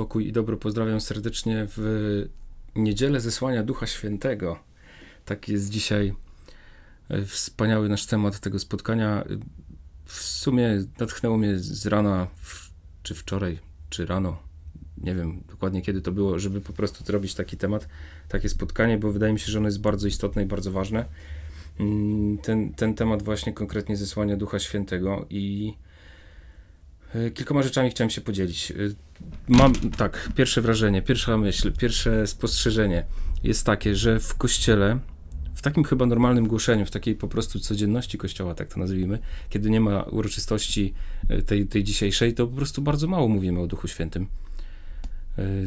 pokój i dobro. Pozdrawiam serdecznie w niedzielę zesłania Ducha Świętego. Taki jest dzisiaj e, wspaniały nasz temat tego spotkania. W sumie natchnęło mnie z rana, czy wczoraj, czy rano, nie wiem dokładnie kiedy to było, żeby po prostu zrobić taki temat, takie spotkanie, bo wydaje mi się, że ono jest bardzo istotne i bardzo ważne. Mm, ten, ten temat właśnie konkretnie zesłania Ducha Świętego i kilkoma rzeczami chciałem się podzielić. E, mam tak, pierwsze wrażenie, pierwsza myśl, pierwsze spostrzeżenie jest takie, że w kościele, w takim chyba normalnym głoszeniu, w takiej po prostu codzienności kościoła, tak to nazwijmy, kiedy nie ma uroczystości e, tej, tej dzisiejszej, to po prostu bardzo mało mówimy o Duchu Świętym.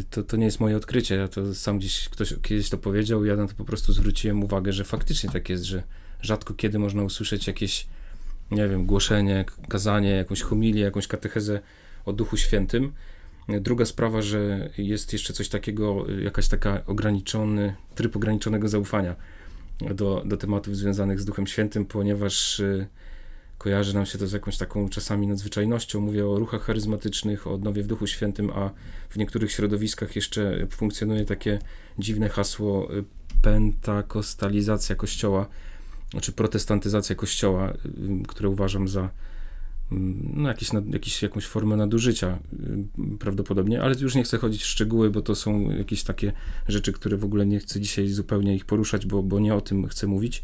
To, to nie jest moje odkrycie, ja to sam gdzieś ktoś kiedyś to powiedział, ja na to po prostu zwróciłem uwagę, że faktycznie tak jest, że rzadko kiedy można usłyszeć jakieś, nie wiem, głoszenie, kazanie, jakąś homilię, jakąś katechezę o Duchu Świętym. Druga sprawa, że jest jeszcze coś takiego, jakaś taka ograniczony, tryb ograniczonego zaufania do, do tematów związanych z Duchem Świętym, ponieważ y, kojarzy nam się to z jakąś taką czasami nadzwyczajnością. Mówię o ruchach charyzmatycznych, o odnowie w Duchu Świętym, a w niektórych środowiskach jeszcze funkcjonuje takie dziwne hasło y, pentakostalizacja Kościoła, znaczy protestantyzacja kościoła, które uważam za no, jakąś formę nadużycia prawdopodobnie, ale już nie chcę chodzić w szczegóły, bo to są jakieś takie rzeczy, które w ogóle nie chcę dzisiaj zupełnie ich poruszać, bo, bo nie o tym chcę mówić.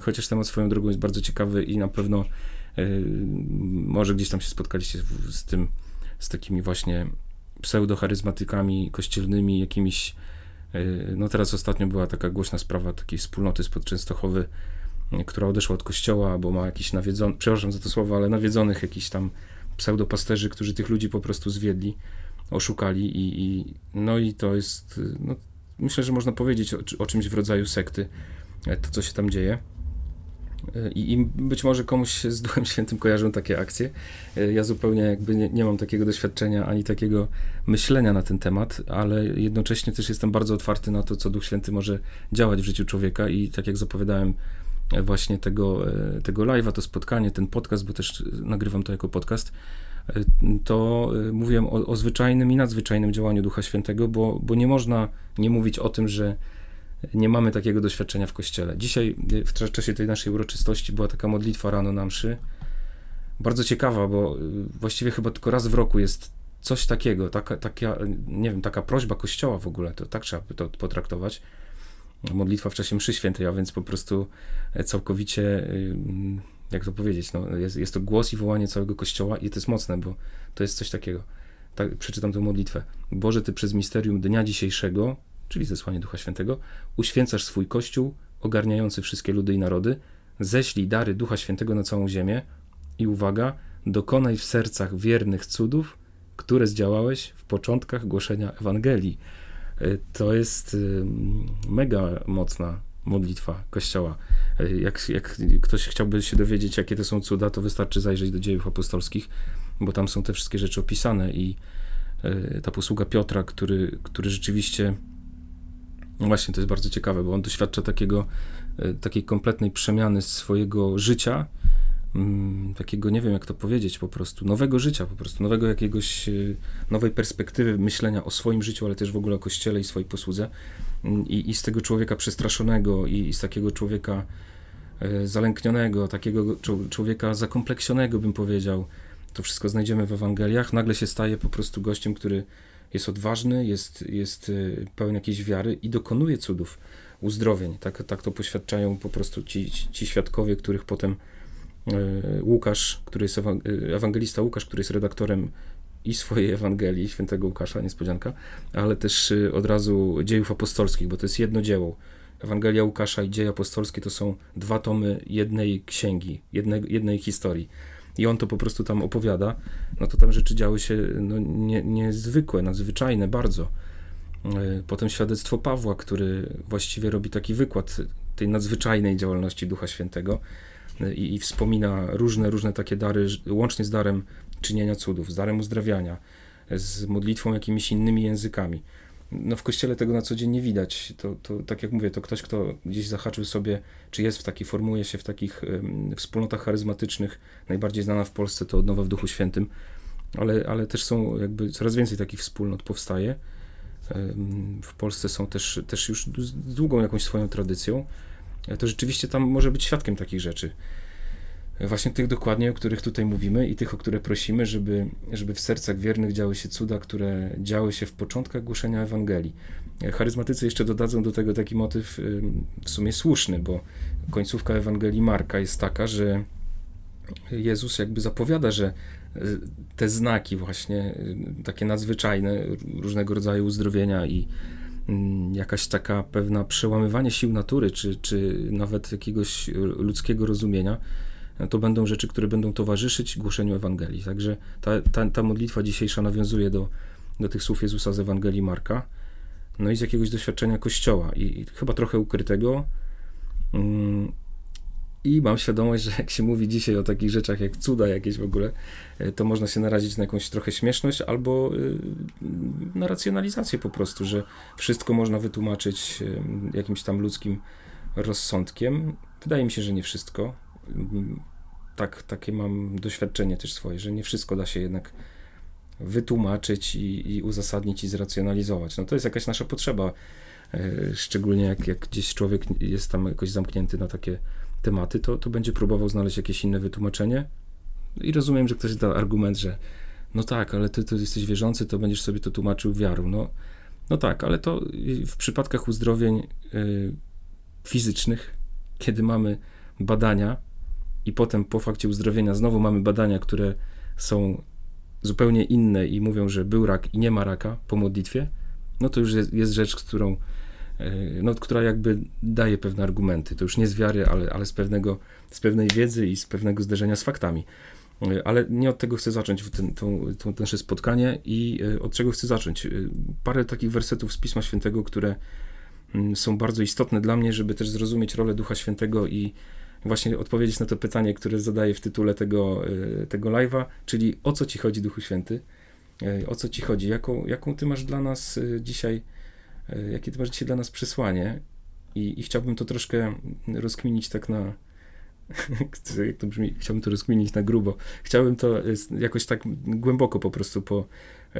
Chociaż temat swoją drogą jest bardzo ciekawy i na pewno y, może gdzieś tam się spotkaliście z tym, z takimi właśnie pseudocharyzmatykami kościelnymi, jakimiś E, no teraz ostatnio była taka głośna sprawa takiej wspólnoty spod Częstochowy, e, która odeszła od kościoła, bo ma jakiś nawiedzonych, przepraszam za to słowo, ale nawiedzonych jakiś tam pseudopasterzy, którzy tych ludzi po prostu zwiedli, oszukali i, i no i to jest, no, myślę, że można powiedzieć o, o czymś w rodzaju sekty, e, to co się tam dzieje. I, I, być może komuś z Duchem Świętym kojarzą takie akcje. Ja zupełnie jakby nie, nie, mam takiego doświadczenia ani takiego myślenia na ten temat, ale jednocześnie też jestem bardzo otwarty na to, co Duch Święty może działać w życiu człowieka i tak jak zapowiadałem właśnie tego, tego live'a, to spotkanie, ten podcast, bo też nagrywam to jako podcast, to mówiłem o, o zwyczajnym i nadzwyczajnym działaniu Ducha Świętego, bo, bo nie można nie mówić o tym, że nie mamy takiego doświadczenia w kościele. Dzisiaj, w czasie tej naszej uroczystości, była taka modlitwa rano na mszy. Bardzo ciekawa, bo y, właściwie chyba tylko raz w roku jest coś takiego, taka, taka, nie wiem, taka prośba kościoła w ogóle, to tak trzeba to potraktować. Modlitwa w czasie mszy świętej, a więc po prostu e, całkowicie, y, jak to powiedzieć, no, jest, jest to głos i wołanie całego kościoła i to jest mocne, bo to jest coś takiego. Tak, przeczytam tę modlitwę. Boże, Ty przez misterium dnia dzisiejszego czyli zesłanie Ducha Świętego, uświęcasz swój Kościół, ogarniający wszystkie ludy i narody, ześlij dary Ducha Świętego na całą ziemię i uwaga, dokonaj w sercach wiernych cudów, które zdziałałeś w początkach głoszenia Ewangelii. E, to jest mega mocna modlitwa Kościoła. E, jak, jak ktoś chciałby się dowiedzieć, jakie to są cuda, to wystarczy zajrzeć do dziejów apostolskich, bo tam są te wszystkie rzeczy opisane i e, ta posługa Piotra, który, który rzeczywiście no właśnie, to jest bardzo ciekawe, bo on doświadcza takiego, e, takiej kompletnej przemiany swojego życia, mm, takiego, nie wiem jak to powiedzieć, po prostu nowego życia, po prostu nowego jakiegoś, e, nowej perspektywy myślenia o swoim życiu, ale też w ogóle o kościele i swojej posłudze. Mm, I, i z tego człowieka przestraszonego, i, i z takiego człowieka e, zalęknionego, takiego człowieka zakompleksionego, bym powiedział, to wszystko znajdziemy w Ewangeliach, nagle się staje po prostu gościem, który jest odważny, jest, jest y, pełen jakiejś wiary i dokonuje cudów, uzdrowień. Tak, tak to poświadczają po prostu ci, ci świadkowie, których potem y, Łukasz, który jest y, ewangelista Łukasz, który jest redaktorem i swojej Ewangelii, świętego Łukasza, niespodzianka, ale też od razu dziejów apostolskich, bo to jest jedno dzieło. Ewangelia Łukasza i dzieje apostolskie to są dwa tomy jednej księgi, jednej, jednej historii i on to po prostu tam opowiada, no to tam rzeczy działy się no, nie, niezwykłe, nadzwyczajne bardzo. E, potem świadectwo Pawła, który właściwie robi taki wykład tej nadzwyczajnej działalności Ducha Świętego e, i, i wspomina różne, różne takie dary, łącznie z darem czynienia cudów, z darem uzdrawiania, z modlitwą jakimiś innymi językami no w kościele tego na co dzień nie widać. To, to, tak jak mówię, to ktoś, kto gdzieś zahaczył sobie, czy jest w takiej, formuje się w takich um, wspólnotach charyzmatycznych, najbardziej znana w Polsce to Odnowa w Duchu Świętym. ale, ale też są jakby coraz więcej takich wspólnot powstaje. W Polsce są też, też już z długą jakąś swoją tradycją. To rzeczywiście tam może być świadkiem takich rzeczy właśnie tych dokładnie, o których tutaj mówimy i tych, o które prosimy, żeby, żeby w sercach wiernych działy się cuda, które działy się w początkach głoszenia Ewangelii. Charyzmatycy jeszcze dodadzą do tego taki motyw w sumie słuszny, bo końcówka Ewangelii Marka jest taka, że Jezus jakby zapowiada, że e, te znaki właśnie, e, takie nadzwyczajne, różnego rodzaju uzdrowienia i mm, jakaś taka pewna przełamywanie sił natury, czy, czy nawet jakiegoś ludzkiego rozumienia, to będą rzeczy, które będą towarzyszyć głoszeniu Ewangelii. Także ta, ta, ta modlitwa dzisiejsza nawiązuje do, do tych słów Jezusa z Ewangelii Marka, no i z jakiegoś doświadczenia Kościoła i, i chyba trochę ukrytego. Mm, I mam świadomość, że jak się mówi dzisiaj o takich rzeczach jak cuda jakieś w ogóle, e, to można się narazić na jakąś trochę śmieszność albo y, na racjonalizację po prostu, że wszystko można wytłumaczyć jakimś tam ludzkim rozsądkiem. Wydaje mi się, że nie wszystko tak, takie mam doświadczenie też swoje, że nie wszystko da się jednak wytłumaczyć i, i uzasadnić i zracjonalizować. No to jest jakaś nasza potrzeba, e, szczególnie jak, jak gdzieś człowiek jest tam jakoś zamknięty na takie tematy, to, to będzie próbował znaleźć jakieś inne wytłumaczenie. I rozumiem, że ktoś da argument, że no tak, ale ty, ty jesteś wierzący, to będziesz sobie to tłumaczył wiarą. No, no tak, ale to w przypadkach uzdrowień y, fizycznych, kiedy mamy badania, i potem po fakcie uzdrowienia znowu mamy badania, które są zupełnie inne i mówią, że był rak i nie ma raka po modlitwie, no to już jest, jest rzecz, którą, e, no, która jakby daje pewne argumenty. To już nie z wiary, ale, ale z, pewnego, z pewnej wiedzy i z pewnego zderzenia z faktami. E, ale nie od tego chcę zacząć ten, to, to nasze spotkanie i e, od czego chcę zacząć. Parę takich wersetów z Pisma Świętego, które mm, są bardzo istotne dla mnie, żeby też zrozumieć rolę Ducha Świętego i właśnie odpowiedzieć na to pytanie, które zadaję w tytule tego, e, tego live'a, czyli o co ci chodzi, Duchu Święty? E, o co ci chodzi? Jaką, jaką ty masz dla nas e, dzisiaj, jakie ty masz dzisiaj dla nas przesłanie? I, i chciałbym to troszkę rozkminić tak na, jak to brzmi, chciałbym to rozkminić na grubo. Chciałbym to jakoś tak głęboko po prostu po,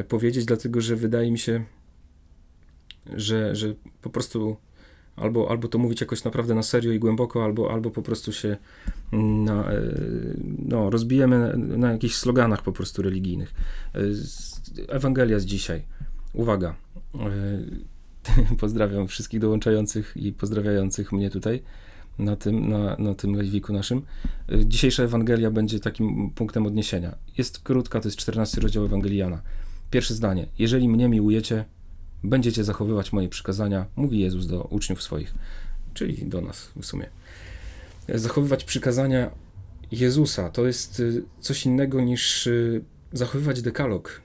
powiedzieć, dlatego że wydaje mi się, że, że po prostu Albo, albo to mówić jakoś naprawdę na serio i głęboko, albo, albo po prostu się mm, na, e, no, rozbijemy na, na jakichś sloganach po prostu religijnych. E, Ewangelia z dzisiaj. Uwaga. E, pozdrawiam wszystkich dołączających i pozdrawiających mnie tutaj na tym, na, na tym live'iku naszym. Dzisiejsza Ewangelia będzie takim punktem odniesienia. Jest krótka, to jest 14 rozdział Ewangeliana. Pierwsze zdanie. Jeżeli mnie miłujecie, będziecie zachowywać moje przykazania, mówi Jezus do uczniów swoich, czyli do nas w sumie. Zachowywać przykazania Jezusa to jest y, coś innego niż y, zachowywać dekalog,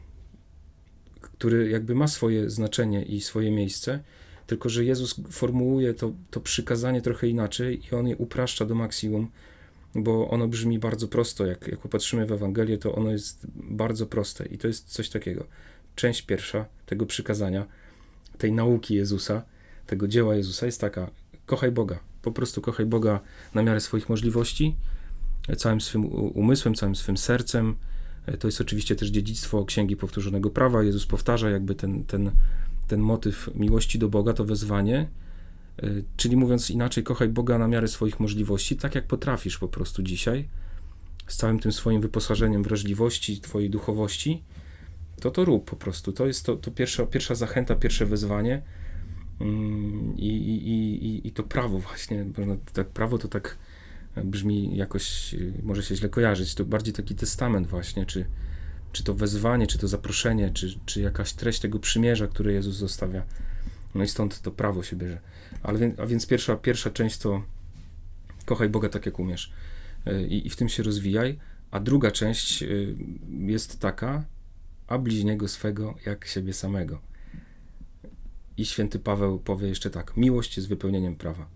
który jakby ma swoje znaczenie i swoje miejsce, tylko że Jezus formułuje to, to przykazanie trochę inaczej i on je upraszcza do maksimum, bo ono brzmi bardzo prosto. Jak, jak popatrzymy w Ewangelię, to ono jest bardzo proste i to jest coś takiego. Część pierwsza tego przykazania tej nauki Jezusa, tego dzieła Jezusa jest taka: kochaj Boga. Po prostu kochaj Boga na miarę swoich możliwości, całym swym umysłem, całym swym sercem. To jest oczywiście też dziedzictwo Księgi Powtórzonego Prawa. Jezus powtarza jakby ten, ten, ten motyw miłości do Boga, to wezwanie. Czyli mówiąc inaczej, kochaj Boga na miarę swoich możliwości, tak jak potrafisz po prostu dzisiaj, z całym tym swoim wyposażeniem wrażliwości, twojej duchowości to to rób po prostu. To jest to, to pierwsza, pierwsza zachęta, pierwsze wezwanie mm, i, i, i, i to prawo właśnie, tak prawo to tak brzmi jakoś, może się źle kojarzyć, to bardziej taki testament właśnie, czy, czy to wezwanie, czy to zaproszenie, czy, czy jakaś treść tego przymierza, które Jezus zostawia. No i stąd to prawo się bierze. Ale, a więc pierwsza, pierwsza część to kochaj Boga tak, jak umiesz. E, I, I w tym się rozwijaj. A druga część e, jest taka, a bliźniego swego jak siebie samego. I święty Paweł powie jeszcze tak: miłość jest wypełnieniem prawa.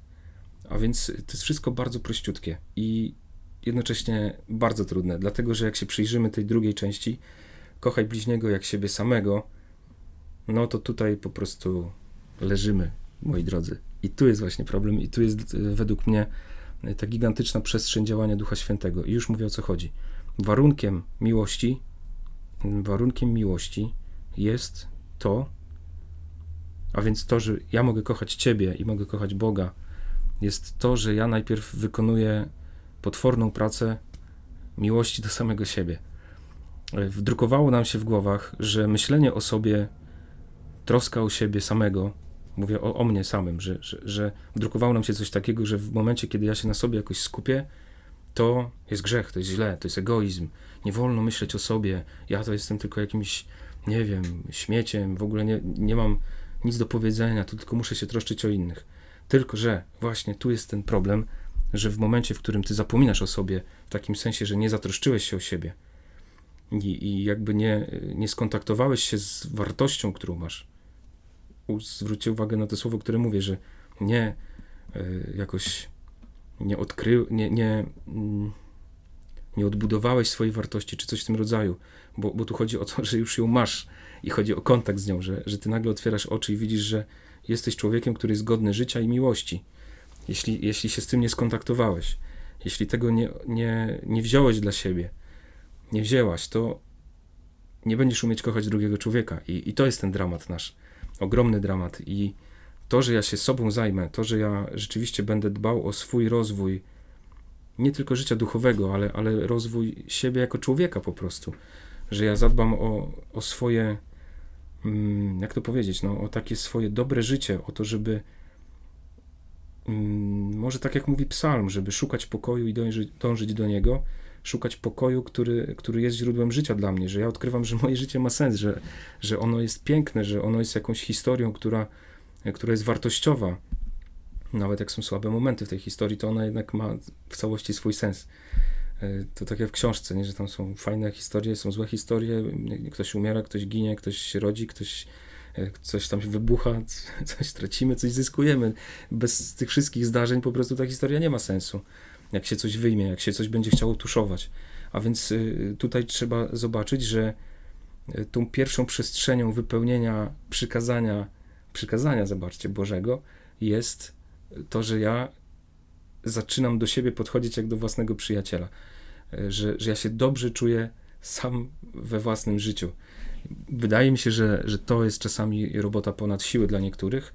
A więc to jest wszystko bardzo prościutkie i jednocześnie bardzo trudne, dlatego że jak się przyjrzymy tej drugiej części, kochaj bliźniego jak siebie samego, no to tutaj po prostu leżymy, moi drodzy. I tu jest właśnie problem, i tu jest e, według mnie ta gigantyczna przestrzeń działania Ducha Świętego. I już mówię o co chodzi. Warunkiem miłości warunkiem miłości jest to, a więc to, że ja mogę kochać Ciebie i mogę kochać Boga, jest to, że ja najpierw wykonuję potworną pracę miłości do samego siebie. Wdrukowało nam się w głowach, że myślenie o sobie, troska o siebie samego, mówię o, o mnie samym, że, że, że wdrukowało nam się coś takiego, że w momencie, kiedy ja się na sobie jakoś skupię, to jest grzech, to jest źle, to jest egoizm. Nie wolno myśleć o sobie. Ja to jestem tylko jakimś, nie wiem, śmieciem, w ogóle nie, nie mam nic do powiedzenia, tu tylko muszę się troszczyć o innych. Tylko, że właśnie tu jest ten problem, że w momencie, w którym ty zapominasz o sobie, w takim sensie, że nie zatroszczyłeś się o siebie i, i jakby nie, nie skontaktowałeś się z wartością, którą masz, zwróćcie uwagę na to słowo, które mówię, że nie y, jakoś nie odkrył, nie, nie, mm, nie odbudowałeś swojej wartości, czy coś w tym rodzaju, bo, bo tu chodzi o to, że już ją masz i chodzi o kontakt z nią, że, że ty nagle otwierasz oczy i widzisz, że jesteś człowiekiem, który jest godny życia i miłości. Jeśli, jeśli się z tym nie skontaktowałeś, jeśli tego nie, nie, nie wziąłeś dla siebie, nie wzięłaś, to nie będziesz umieć kochać drugiego człowieka. I, i to jest ten dramat nasz, ogromny dramat. I to, że ja się sobą zajmę, to, że ja rzeczywiście będę dbał o swój rozwój, nie tylko życia duchowego, ale, ale rozwój siebie jako człowieka po prostu, że ja zadbam o, o swoje, mm, jak to powiedzieć, no, o takie swoje dobre życie, o to, żeby mm, może tak jak mówi psalm, żeby szukać pokoju i dążyć, dążyć do niego, szukać pokoju, który, który jest źródłem życia dla mnie, że ja odkrywam, że moje życie ma sens, że, że ono jest piękne, że ono jest jakąś historią, która, która jest wartościowa. Nawet jak są słabe momenty w tej historii, to ona jednak ma w całości swój sens. E, to tak jak w książce, nie? że tam są fajne historie, są złe historie, ktoś umiera, ktoś ginie, ktoś się rodzi, ktoś e, coś tam wybucha, coś tracimy, coś zyskujemy. Bez tych wszystkich zdarzeń po prostu ta historia nie ma sensu. Jak się coś wyjmie, jak się coś będzie chciało tuszować. A więc y, tutaj trzeba zobaczyć, że tą pierwszą przestrzenią wypełnienia przykazania przykazania, zobaczcie, Bożego, jest to, że ja zaczynam do siebie podchodzić jak do własnego przyjaciela. E, że, że ja się dobrze czuję sam we własnym życiu. Wydaje mi się, że, że to jest czasami robota ponad siły dla niektórych,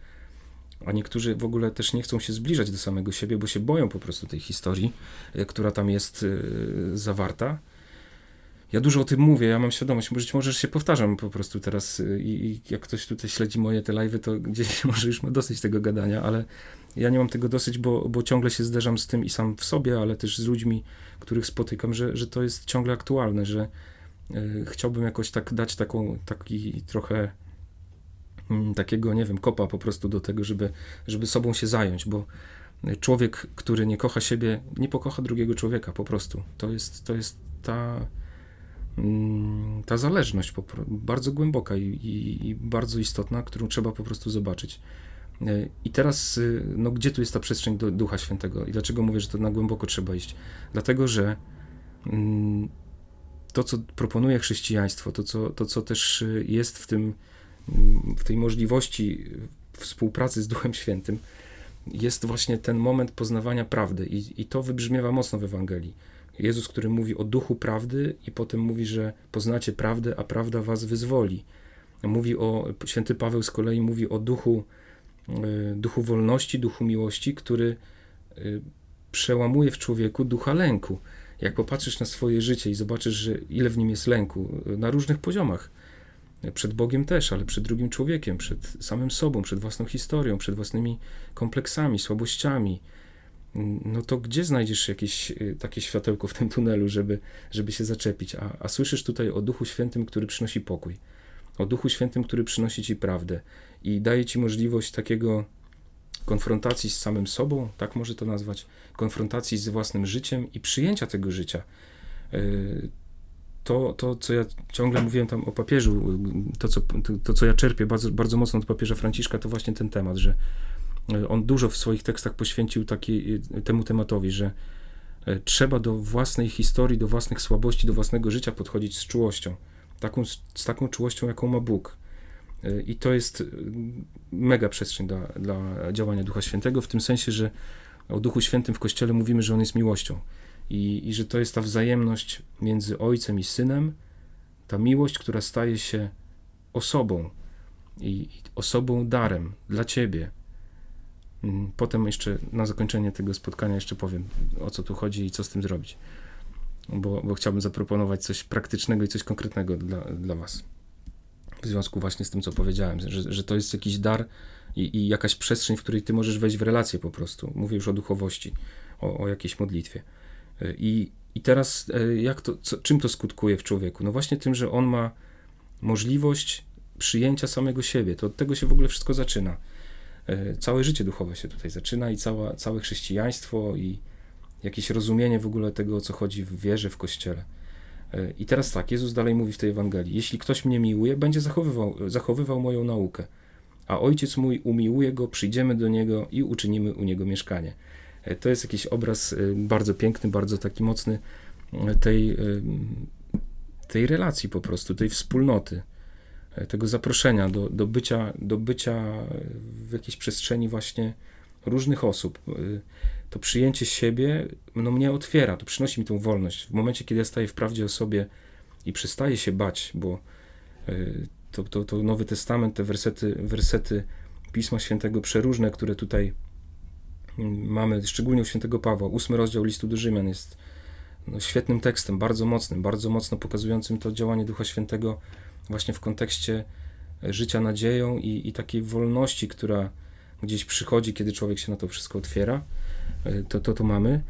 a niektórzy w ogóle też nie chcą się zbliżać do samego siebie, bo się boją po prostu tej historii, e, która tam jest e, zawarta ja dużo o tym mówię, ja mam świadomość, być może się powtarzam po prostu teraz y, i, i jak ktoś tutaj śledzi moje te live'y, to gdzieś może już ma dosyć tego gadania, ale ja nie mam tego dosyć, bo, bo ciągle się zderzam z tym i sam w sobie, ale też z ludźmi, których spotykam, że, że to jest ciągle aktualne, że y, chciałbym jakoś tak dać taką, taki trochę y, takiego, nie wiem, kopa po prostu do tego, żeby, żeby sobą się zająć, bo człowiek, który nie kocha siebie, nie pokocha drugiego człowieka po prostu. To jest, to jest ta Mm, ta zależność bardzo głęboka i, i, i, bardzo istotna, którą trzeba po prostu zobaczyć. E, I teraz, y, no, gdzie tu jest ta przestrzeń do Ducha Świętego i dlaczego mówię, że to na głęboko trzeba iść? Dlatego, że mm, to, co proponuje chrześcijaństwo, to co, to, co też y, jest w, tym, w tej możliwości współpracy z Duchem Świętym, jest właśnie ten moment poznawania prawdy i, i to wybrzmiewa mocno w Ewangelii Jezus, który mówi o duchu prawdy i potem mówi, że poznacie prawdę, a prawda was wyzwoli. Mówi o, święty Paweł z kolei mówi o duchu, e, duchu wolności, duchu miłości, który e, przełamuje w człowieku ducha lęku. Jak popatrzysz na swoje życie i zobaczysz, że ile w nim jest lęku, e, na różnych poziomach, przed Bogiem też, ale przed drugim człowiekiem, przed samym sobą, przed własną historią, przed własnymi kompleksami, słabościami, no to gdzie znajdziesz jakieś y, takie światełko w tym tunelu, żeby, żeby się zaczepić? A, a słyszysz tutaj o Duchu Świętym, który przynosi pokój, o Duchu Świętym, który przynosi ci prawdę i daje ci możliwość takiego konfrontacji z samym sobą, tak może to nazwać, konfrontacji z własnym życiem i przyjęcia tego życia. Y, to, to co ja ciągle mówiłem tam o papieżu, y, to co, to, to, co ja czerpię bardzo, bardzo mocno od papieża Franciszka, to właśnie ten temat, że on dużo w swoich tekstach poświęcił taki, temu tematowi, że e, trzeba do własnej historii, do własnych słabości, do własnego życia podchodzić z czułością. Taką, z taką czułością, jaką ma Bóg. E, I to jest e, mega przestrzeń dla, dla działania Ducha Świętego, w tym sensie, że o Duchu Świętym w Kościele mówimy, że On jest miłością. I, I że to jest ta wzajemność między Ojcem i Synem, Ta miłość, która staje się osobą i osobą darem dla ciebie. Mm, potem jeszcze na zakończenie tego spotkania jeszcze powiem, o co tu chodzi i co z tym zrobić. Bo, bo chciałbym zaproponować coś praktycznego i coś konkretnego dla, dla was. W związku właśnie z tym, co powiedziałem, że, że to jest jakiś dar i, i jakaś przestrzeń, w której ty możesz wejść w relację po prostu. Mówię już o duchowości, o, o jakiejś modlitwie. I, i teraz e, jak to, co, czym to skutkuje w człowieku? No właśnie tym, że on ma możliwość przyjęcia samego siebie. To od tego się w ogóle wszystko zaczyna. E, całe życie duchowe się tutaj zaczyna i cała, całe chrześcijaństwo i jakieś rozumienie w ogóle tego, o co chodzi w wierze, w Kościele. E, I teraz tak, Jezus dalej mówi w tej Ewangelii: Jeśli ktoś mnie miłuje, będzie zachowywał, zachowywał moją naukę, a ojciec mój umiłuje go, przyjdziemy do niego i uczynimy u niego mieszkanie. E, to jest jakiś obraz bardzo piękny, bardzo taki mocny tej, tej relacji po prostu, tej wspólnoty tego zaproszenia do, do, bycia, do bycia w jakiejś przestrzeni właśnie różnych osób. To przyjęcie siebie no, mnie otwiera, to przynosi mi tą wolność. W momencie, kiedy ja staję w prawdzie o sobie i przestaję się bać, bo e, to, to, to Nowy Testament, te wersety, wersety Pisma Świętego przeróżne, które tutaj mm, mamy, szczególnie u świętego Pawła, ósmy rozdział listu do Rzymian jest no, świetnym tekstem, bardzo mocnym, bardzo mocno pokazującym to działanie Ducha Świętego właśnie w kontekście życia nadzieją i, i takiej wolności, która gdzieś przychodzi, kiedy człowiek się na to wszystko otwiera, e, to to, to mamy.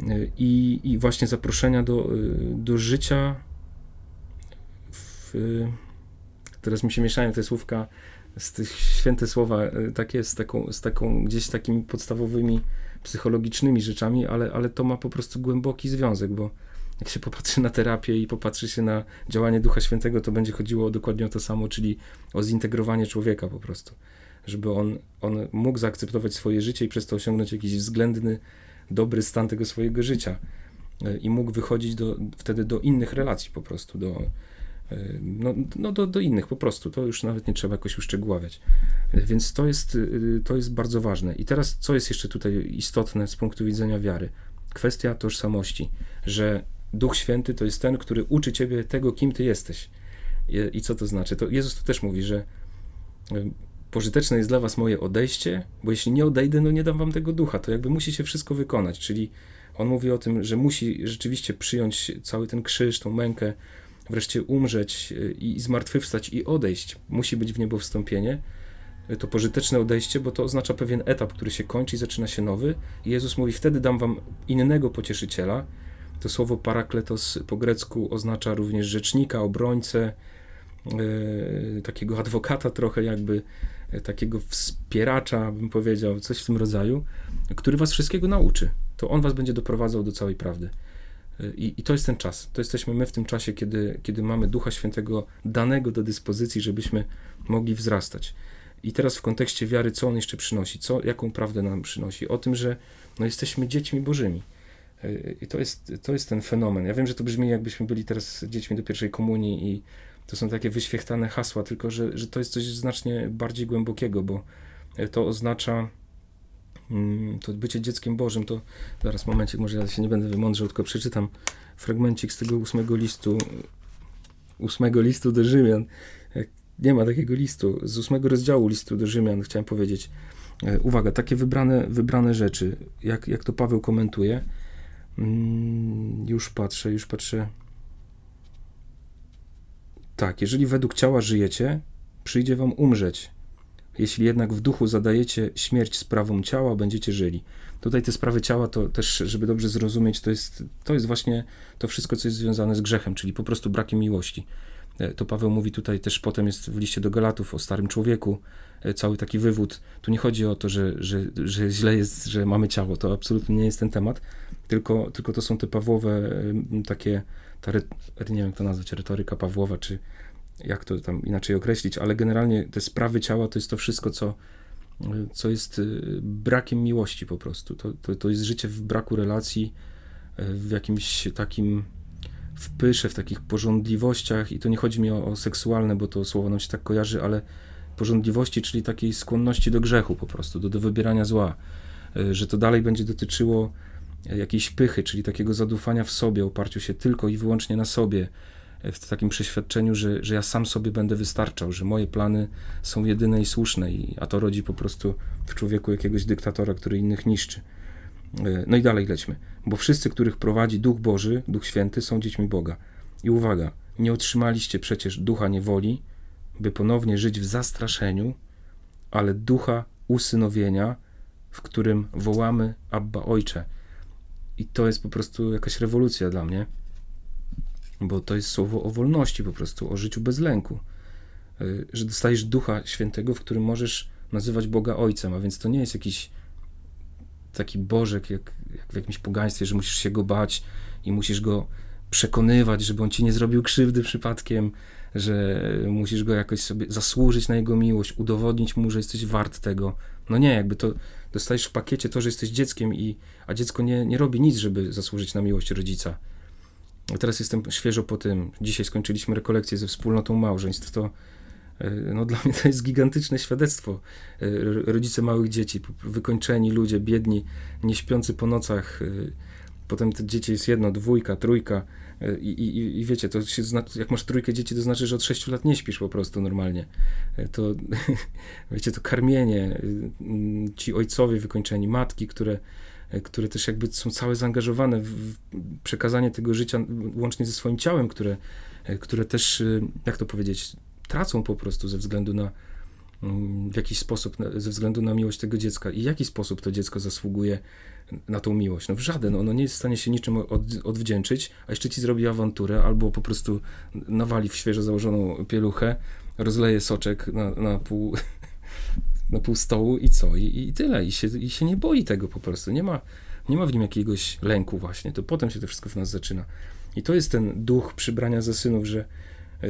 E, I, I właśnie zaproszenia do, e, do życia. W, teraz mi się mieszają te słówka, z tych święte słowa, tak jest, z taką, z taką gdzieś takimi podstawowymi psychologicznymi rzeczami, ale, ale to ma po prostu głęboki związek, bo jak się popatrzy na terapię i popatrzy się na działanie Ducha Świętego, to będzie chodziło dokładnie o to samo, czyli o zintegrowanie człowieka po prostu. Żeby on, on mógł zaakceptować swoje życie i przez to osiągnąć jakiś względny, dobry stan tego swojego życia. E, I mógł wychodzić do, wtedy do innych relacji po prostu, do, e, no, no do, do innych po prostu. To już nawet nie trzeba jakoś uszczegóławiać. E, więc to jest, to jest bardzo ważne. I teraz, co jest jeszcze tutaj istotne z punktu widzenia wiary? Kwestia tożsamości, że Duch Święty to jest ten, który uczy ciebie tego, kim ty jesteś. I, co to znaczy? To Jezus tu też mówi, że pożyteczne jest dla was moje odejście, bo jeśli nie odejdę, no nie dam wam tego ducha. To jakby musi się wszystko wykonać, czyli on mówi o tym, że musi rzeczywiście przyjąć cały ten krzyż, tą mękę, wreszcie umrzeć y, i zmartwychwstać i odejść. Musi być w niebo wstąpienie. To pożyteczne odejście, bo to oznacza pewien etap, który się kończy i zaczyna się nowy. I Jezus mówi, wtedy dam wam innego pocieszyciela, to słowo parakletos po grecku oznacza również rzecznika, obrońcę, yy, takiego adwokata trochę jakby, yy, takiego wspieracza, bym powiedział, coś w tym rodzaju, który was wszystkiego nauczy. To on was będzie doprowadzał do całej prawdy. Yy, I, I, to jest ten czas. To jesteśmy my w tym czasie, kiedy, kiedy mamy Ducha Świętego danego do dyspozycji, żebyśmy mogli wzrastać. I teraz w kontekście wiary, co on jeszcze przynosi? Co, jaką prawdę nam przynosi? O tym, że no, jesteśmy dziećmi Bożymi i to jest, to jest ten fenomen. Ja wiem, że to brzmi jakbyśmy byli teraz dziećmi do pierwszej komunii i to są takie wyświechtane hasła, tylko że, że to jest coś znacznie bardziej głębokiego, bo to oznacza mm, to bycie dzieckiem Bożym, to zaraz momencie, może ja się nie będę wymądrzał, tylko przeczytam fragmencik z tego ósmego listu, ósmego listu do Rzymian. Nie ma takiego listu. Z ósmego rozdziału listu do Rzymian chciałem powiedzieć. E, uwaga, takie wybrane, wybrane rzeczy, jak, jak to Paweł komentuje, Mm, już patrzę, już patrzę. Tak, jeżeli według ciała żyjecie, przyjdzie wam umrzeć. Jeśli jednak w duchu zadajecie śmierć sprawom ciała, będziecie żyli. Tutaj te sprawy ciała, to też, żeby dobrze zrozumieć, to jest, to jest właśnie to wszystko, co jest związane z grzechem, czyli po prostu brakiem miłości. E, to Paweł mówi tutaj też potem jest w liście do Galatów o starym człowieku, cały taki wywód. Tu nie chodzi o to, że, że, że źle jest, że mamy ciało, to absolutnie nie jest ten temat, tylko, tylko to są te Pawłowe takie, ta, nie wiem jak to nazwać, retoryka Pawłowa, czy jak to tam inaczej określić, ale generalnie te sprawy ciała to jest to wszystko, co, co jest y, brakiem miłości po prostu. To, to, to jest życie w braku relacji, y, w jakimś takim w pysze, w takich porządliwościach i to nie chodzi mi o, o seksualne, bo to słowo nam się tak kojarzy, ale porządliwości, czyli takiej skłonności do grzechu po prostu, do, do wybierania zła, y, że to dalej będzie dotyczyło jakiejś pychy, czyli takiego zadufania w sobie, oparciu się tylko i wyłącznie na sobie, w takim przeświadczeniu, że, że ja sam sobie będę wystarczał, że moje plany są jedyne i słuszne, i, a to rodzi po prostu w człowieku jakiegoś dyktatora, który innych niszczy. No i dalej lećmy. Bo wszyscy, których prowadzi Duch Boży, Duch Święty, są dziećmi Boga. I uwaga, nie otrzymaliście przecież ducha niewoli, by ponownie żyć w zastraszeniu, ale ducha usynowienia, w którym wołamy Abba Ojcze. I to jest po prostu jakaś rewolucja dla mnie, bo to jest słowo o wolności po prostu, o życiu bez lęku. E, że dostajesz ducha świętego, w którym możesz nazywać Boga Ojcem, a więc to nie jest jakiś taki Bożek, jak, jak w jakimś pogaństwie, że musisz się go bać i musisz go przekonywać, żeby on ci nie zrobił krzywdy przypadkiem, że musisz go jakoś sobie zasłużyć na jego miłość, udowodnić mu, że jesteś wart tego. No nie, jakby to dostajesz w pakiecie to, że jesteś dzieckiem, i, a dziecko nie, nie robi nic, żeby zasłużyć na miłość rodzica. A teraz jestem świeżo po tym. Dzisiaj skończyliśmy rekolekcję ze wspólnotą małżeństw. To e, no, dla mnie to jest gigantyczne świadectwo. E, rodzice małych dzieci, wykończeni ludzie, biedni, nie śpiący po nocach. E, potem te dzieci jest jedno, dwójka, trójka. I, i, I, wiecie, to się jak masz trójkę dzieci, to znaczy, że od 6 lat nie śpisz po prostu normalnie. To, wiecie, to karmienie, ci ojcowie wykończeni, matki, które, które też jakby są całe zaangażowane w przekazanie tego życia łącznie ze swoim ciałem, które, które też, jak to powiedzieć, tracą po prostu ze względu na w jakiś sposób, ze względu na miłość tego dziecka. I w jaki sposób to dziecko zasługuje na tą miłość. No w żaden, ono nie jest w stanie się niczym od, odwdzięczyć, a jeszcze ci zrobi awanturę, albo po prostu nawali w świeżo założoną pieluchę, rozleje soczek na, na pół na pół stołu i co? I, i tyle. I się, I się nie boi tego po prostu. Nie ma, nie ma w nim jakiegoś lęku właśnie. To potem się to wszystko w nas zaczyna. I to jest ten duch przybrania za synów, że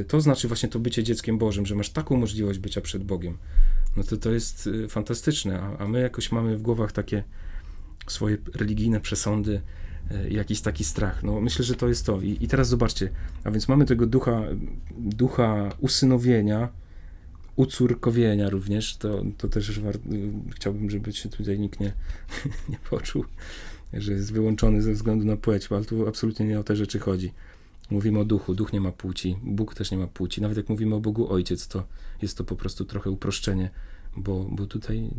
to znaczy właśnie to bycie dzieckiem Bożym, że masz taką możliwość bycia przed Bogiem. No to to jest e, fantastyczne, a, a my jakoś mamy w głowach takie swoje religijne przesądy, e, jakiś taki strach. No, myślę, że to jest to. I, I, teraz zobaczcie, a więc mamy tego ducha, ducha usynowienia, ucórkowienia również, to, to też war... chciałbym, żeby się tutaj nikt nie, nie poczuł, że jest wyłączony ze względu na płeć, ale tu absolutnie nie o te rzeczy chodzi. Mówimy o duchu, duch nie ma płci, Bóg też nie ma płci. Nawet jak mówimy o Bogu Ojciec, to jest to po prostu trochę uproszczenie bo, bo tutaj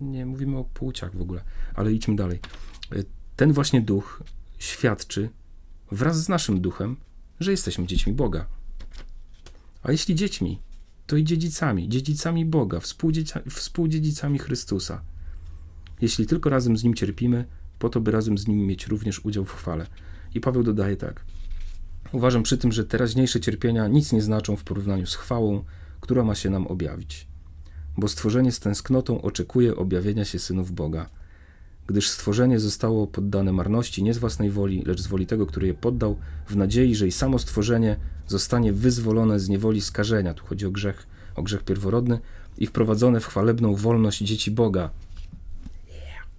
nie mówimy o płciach w ogóle. Ale idźmy dalej. Ten właśnie duch świadczy wraz z naszym duchem, że jesteśmy dziećmi Boga. A jeśli dziećmi, to i dziedzicami, dziedzicami Boga, współdziedzicami Chrystusa. Jeśli tylko razem z Nim cierpimy, po to, by razem z Nim mieć również udział w chwale. I Paweł dodaje tak. Uważam przy tym, że teraźniejsze cierpienia nic nie znaczą w porównaniu z chwałą, która ma się nam objawić bo stworzenie z tęsknotą oczekuje objawienia się synów Boga. Gdyż stworzenie zostało poddane marności nie z własnej woli, lecz z woli tego, który je poddał, w nadziei, że i samo stworzenie zostanie wyzwolone z niewoli skażenia. Tu chodzi o grzech, o grzech pierworodny i wprowadzone w chwalebną wolność dzieci Boga.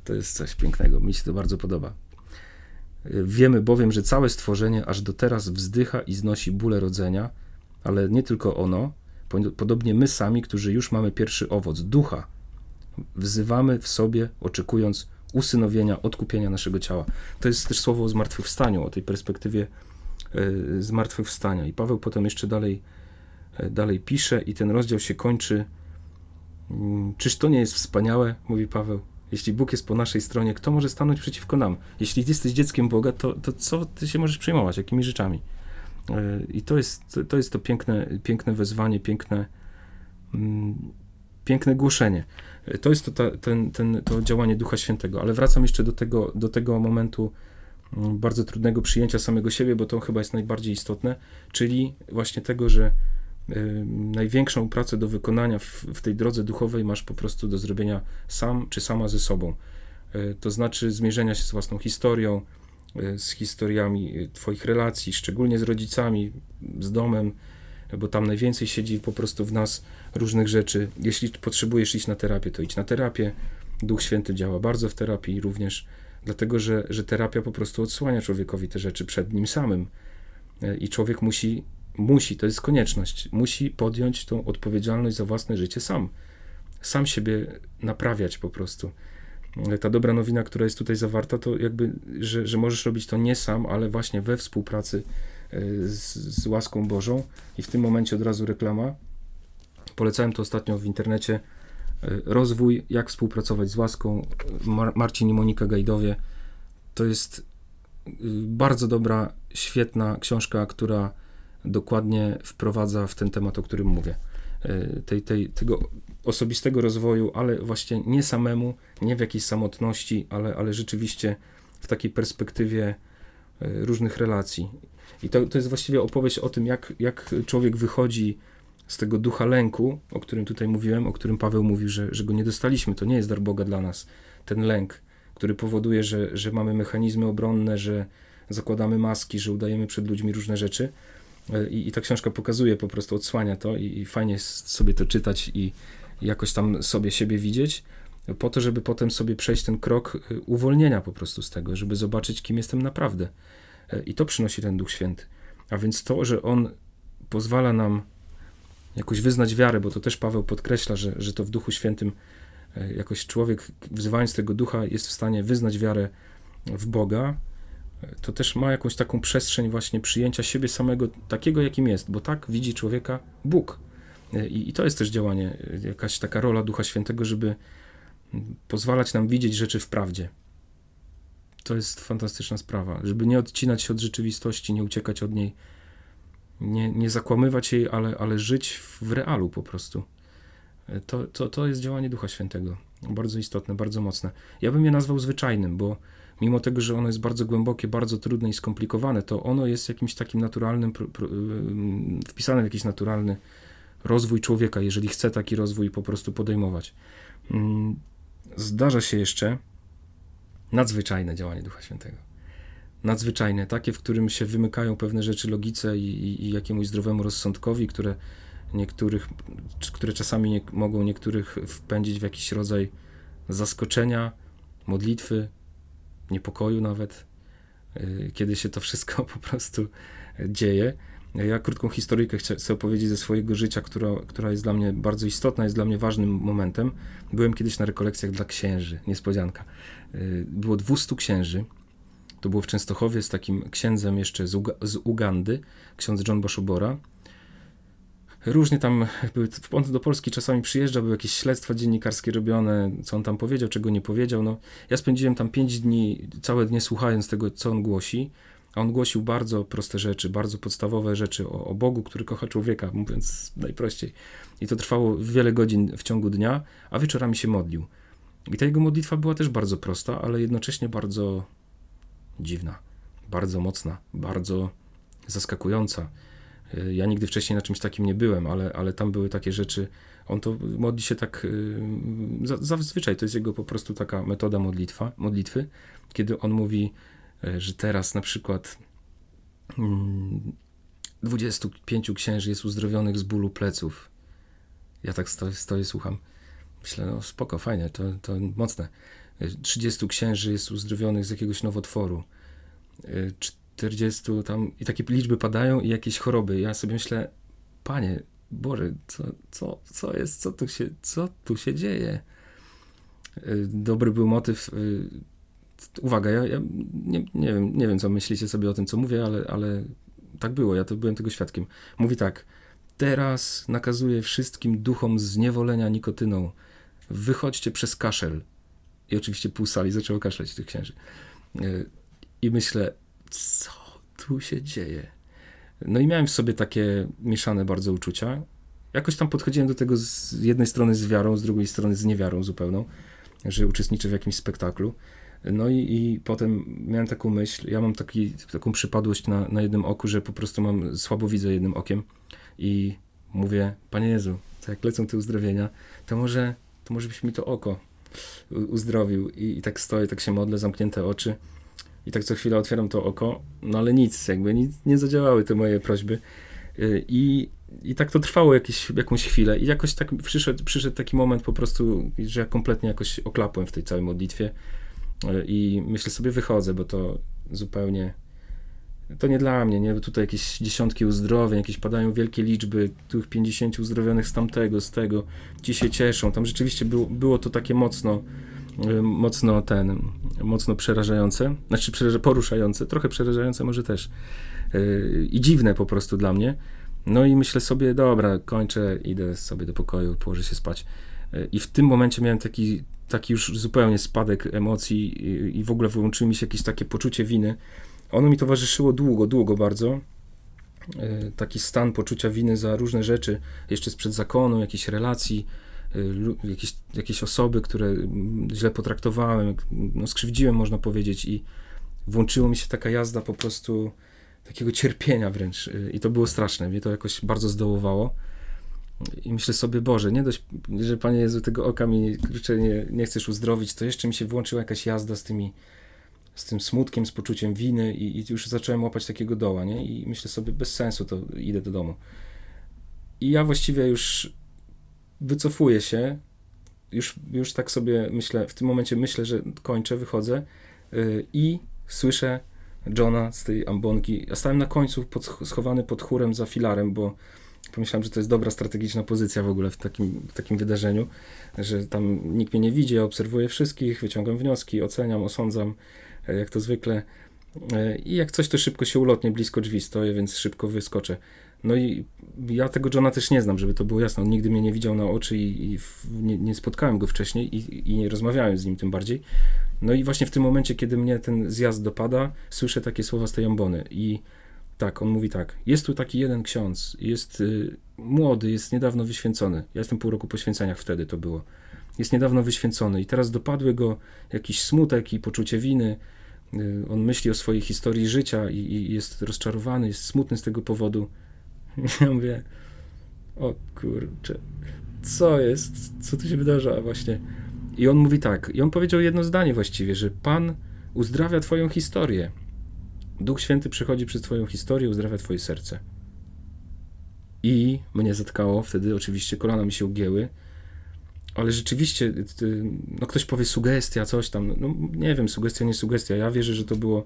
To jest coś pięknego, mi się to bardzo podoba. Wiemy bowiem, że całe stworzenie aż do teraz wzdycha i znosi bóle rodzenia, ale nie tylko ono, Podobnie my sami, którzy już mamy pierwszy owoc ducha, wzywamy w sobie, oczekując usynowienia, odkupienia naszego ciała. To jest też słowo o zmartwychwstaniu, o tej perspektywie e, zmartwychwstania. I Paweł potem jeszcze dalej, e, dalej pisze, i ten rozdział się kończy. Mm, czyż to nie jest wspaniałe, mówi Paweł? Jeśli Bóg jest po naszej stronie, kto może stanąć przeciwko nam? Jeśli jesteś dzieckiem Boga, to, to co ty się możesz przejmować? Jakimi rzeczami? E, I to jest to, jest to piękne, piękne wezwanie, piękne, mm, piękne głoszenie. E, to jest to, ta, ten, ten, to działanie Ducha Świętego. Ale wracam jeszcze do tego, do tego momentu mm, bardzo trudnego przyjęcia samego siebie, bo to chyba jest najbardziej istotne, czyli właśnie tego, że największą pracę do wykonania w, w, tej drodze duchowej masz po prostu do zrobienia sam czy sama ze sobą. Y, to znaczy zmierzenia się z własną historią, E, z historiami e, Twoich relacji, szczególnie z rodzicami, z domem, bo tam najwięcej siedzi po prostu w nas różnych rzeczy. Jeśli potrzebujesz iść na terapię, to idź na terapię. Duch Święty działa bardzo w terapii również, dlatego że, że terapia po prostu odsłania człowiekowi te rzeczy przed nim samym. I człowiek musi, musi, to jest konieczność, musi podjąć tą odpowiedzialność za własne życie sam. Sam siebie naprawiać po prostu ta dobra nowina, która jest tutaj zawarta, to jakby, że, że możesz robić to nie sam, ale właśnie we współpracy z, z łaską Bożą. I w tym momencie od razu reklama. Polecałem to ostatnio w internecie. Rozwój, jak współpracować z łaską. Mar Marcin i Monika Gajdowie. To jest bardzo dobra, świetna książka, która dokładnie wprowadza w ten temat, o którym mówię. E, tej, tej, tego osobistego rozwoju, ale właśnie nie samemu, nie w jakiejś samotności, ale, ale rzeczywiście w takiej perspektywie e, różnych relacji. I to, to jest właściwie opowieść o tym, jak, jak człowiek wychodzi z tego ducha lęku, o którym tutaj mówiłem, o którym Paweł mówił, że, że go nie dostaliśmy. To nie jest dar Boga dla nas. Ten lęk, który powoduje, że, że mamy mechanizmy obronne, że zakładamy maski, że udajemy przed ludźmi różne rzeczy. E, I, i ta książka pokazuje, po prostu odsłania to i, i fajnie jest sobie to czytać i, jakoś tam sobie siebie widzieć, po to, żeby potem sobie przejść ten krok e, uwolnienia po prostu z tego, żeby zobaczyć, kim jestem naprawdę. E, I to przynosi ten Duch Święty. A więc to, że On pozwala nam jakoś wyznać wiarę, bo to też Paweł podkreśla, że, że to w Duchu Świętym jakoś człowiek, wzywając tego Ducha, jest w stanie wyznać wiarę w Boga, to też ma jakąś taką przestrzeń właśnie przyjęcia siebie samego takiego, jakim jest, bo tak widzi człowieka Bóg. I, I, to jest też działanie, jakaś taka rola Ducha Świętego, żeby pozwalać nam widzieć rzeczy w prawdzie. To jest fantastyczna sprawa, żeby nie odcinać się od rzeczywistości, nie uciekać od niej, nie, nie zakłamywać jej, ale, ale żyć w realu po prostu. To, to, to jest działanie Ducha Świętego. Bardzo istotne, bardzo mocne. Ja bym je nazwał zwyczajnym, bo mimo tego, że ono jest bardzo głębokie, bardzo trudne i skomplikowane, to ono jest jakimś takim naturalnym, wpisane w jakiś naturalny rozwój człowieka, jeżeli chce taki rozwój po prostu podejmować. Mm, zdarza się jeszcze nadzwyczajne działanie Ducha Świętego. Nadzwyczajne, takie, w którym się wymykają pewne rzeczy logice i, i, i jakiemuś zdrowemu rozsądkowi, które niektórych, które czasami nie, mogą niektórych wpędzić w jakiś rodzaj zaskoczenia, modlitwy, niepokoju nawet, y, kiedy się to wszystko po prostu dzieje. Ja krótką historyjkę chcę opowiedzieć ze swojego życia, która, która jest dla mnie bardzo istotna, jest dla mnie ważnym momentem. Byłem kiedyś na rekolekcjach dla księży, niespodzianka. Y, było 200 księży. To było w Częstochowie z takim księdzem jeszcze z, Uga z Ugandy, ksiądz John Bashobora różnie tam, on do Polski czasami przyjeżdża, były jakieś śledztwa dziennikarskie robione, co on tam powiedział, czego nie powiedział. No, ja spędziłem tam pięć dni, całe dnie słuchając tego, co on głosi, a on głosił bardzo proste rzeczy, bardzo podstawowe rzeczy o, o Bogu, który kocha człowieka, mówiąc najprościej. I to trwało wiele godzin w ciągu dnia, a wieczorami się modlił. I ta jego modlitwa była też bardzo prosta, ale jednocześnie bardzo dziwna, bardzo mocna, bardzo zaskakująca. Y, ja nigdy wcześniej na czymś takim nie byłem, ale, ale tam były takie rzeczy. On to modli się tak y, zazwyczaj, to jest jego po prostu taka metoda modlitwa, modlitwy, kiedy on mówi, y, że teraz na przykład 25 mm, księży jest uzdrowionych z bólu pleców. Ja tak stoję, stoję słucham. Myślę, no spoko, fajnie, to, to mocne. 30 księży jest uzdrowionych z jakiegoś nowotworu. 40 tam i takie liczby padają i jakieś choroby. Ja sobie myślę, panie, Boże, co, co, co jest, co tu się, co tu się dzieje? Y, dobry był motyw. Y, uwaga, ja, ja nie, nie, wiem, nie wiem, co myślicie sobie o tym, co mówię, ale, ale tak było, ja to byłem tego świadkiem. Mówi tak, teraz nakazuję wszystkim duchom zniewolenia nikotyną, wychodźcie przez kaszel. I oczywiście pół sali zaczęło kaszleć tych księży. Y, I myślę, co tu się dzieje? No i miałem w sobie takie mieszane bardzo uczucia. Jakoś tam podchodziłem do tego z jednej strony z wiarą, z drugiej strony z niewiarą zupełną, że uczestniczę w jakimś spektaklu. No i, i potem miałem taką myśl, ja mam taki, taką przypadłość na, na jednym oku, że po prostu mam słabo widzę jednym okiem i mówię, Panie Jezu, to jak lecą te uzdrowienia, to może, to może byś mi to oko uzdrowił. I, I tak stoję, tak się modlę, zamknięte oczy i tak co chwilę otwieram to oko, no ale nic, jakby nic, nie zadziałały te moje prośby. Y, I, I tak to trwało jakieś, jakąś chwilę i jakoś tak przyszedł, przyszedł taki moment po prostu, że ja kompletnie jakoś oklapłem w tej całej modlitwie y, i myślę sobie wychodzę, bo to zupełnie to nie dla mnie, nie? Tutaj jakieś dziesiątki uzdrowień, jakieś padają wielkie liczby, tych 50 uzdrowionych z tamtego, z tego, ci się cieszą. Tam rzeczywiście było, było to takie mocno, mocno ten, mocno przerażające, znaczy poruszające, trochę przerażające może też. i dziwne po prostu dla mnie. No i myślę sobie, dobra, kończę, idę sobie do pokoju, położę się spać. I w tym momencie miałem taki, taki już zupełnie spadek emocji i, i w ogóle wyłączyło mi się jakieś takie poczucie winy. Ono mi towarzyszyło długo, długo bardzo. Taki stan poczucia winy za różne rzeczy, jeszcze sprzed zakonu, jakichś relacji, jakieś, jakieś osoby, które źle potraktowałem, no skrzywdziłem, można powiedzieć, i włączyło mi się taka jazda po prostu takiego cierpienia wręcz. E, I to było straszne. Mnie to jakoś bardzo zdołowało. I myślę sobie, Boże, nie dość, że Panie Jezu, tego oka mi kurczę, nie, nie chcesz uzdrowić, to jeszcze mi się włączyła jakaś jazda z tymi, z tym smutkiem, z poczuciem winy i, i już zacząłem łapać takiego doła, nie? I myślę sobie, bez sensu, to idę do domu. I ja właściwie już wycofuję się, już, już tak sobie myślę, w tym momencie myślę, że kończę, wychodzę yy, i słyszę Johna z tej ambonki. Ja stałem na końcu pod, schowany pod chórem za filarem, bo pomyślałem, że to jest dobra strategiczna pozycja w ogóle w takim, w takim wydarzeniu, że tam nikt mnie nie widzi, ja obserwuję wszystkich, wyciągam wnioski, oceniam, osądzam, e, jak to zwykle. E, I jak coś, to szybko się ulotnie, blisko drzwi stoję, więc szybko wyskoczę. No i ja tego Johna też nie znam, żeby to było jasne. On nigdy mnie nie widział na oczy i, i nie, nie, spotkałem go wcześniej i, i, nie rozmawiałem z nim tym bardziej. No i właśnie w tym momencie, kiedy mnie ten zjazd dopada, słyszę takie słowa z tej ambony i tak, on mówi tak. Jest tu taki jeden ksiądz, jest y, młody, jest niedawno wyświęcony. Ja jestem pół roku po święceniach wtedy to było. Jest niedawno wyświęcony i teraz dopadły go jakiś smutek i poczucie winy. Y, on myśli o swojej historii życia i, i, jest rozczarowany, jest smutny z tego powodu. Ja mówię, o kurczę, co jest? Co tu się wydarza właśnie? I on mówi tak, i on powiedział jedno zdanie właściwie, że Pan uzdrawia twoją historię. Duch Święty przychodzi przez Twoją historię, uzdrawia Twoje serce. I mnie zatkało, wtedy oczywiście kolana mi się ugięły, ale rzeczywiście, no ktoś powie sugestia, coś tam, no nie wiem, sugestia, nie sugestia. Ja wierzę, że to było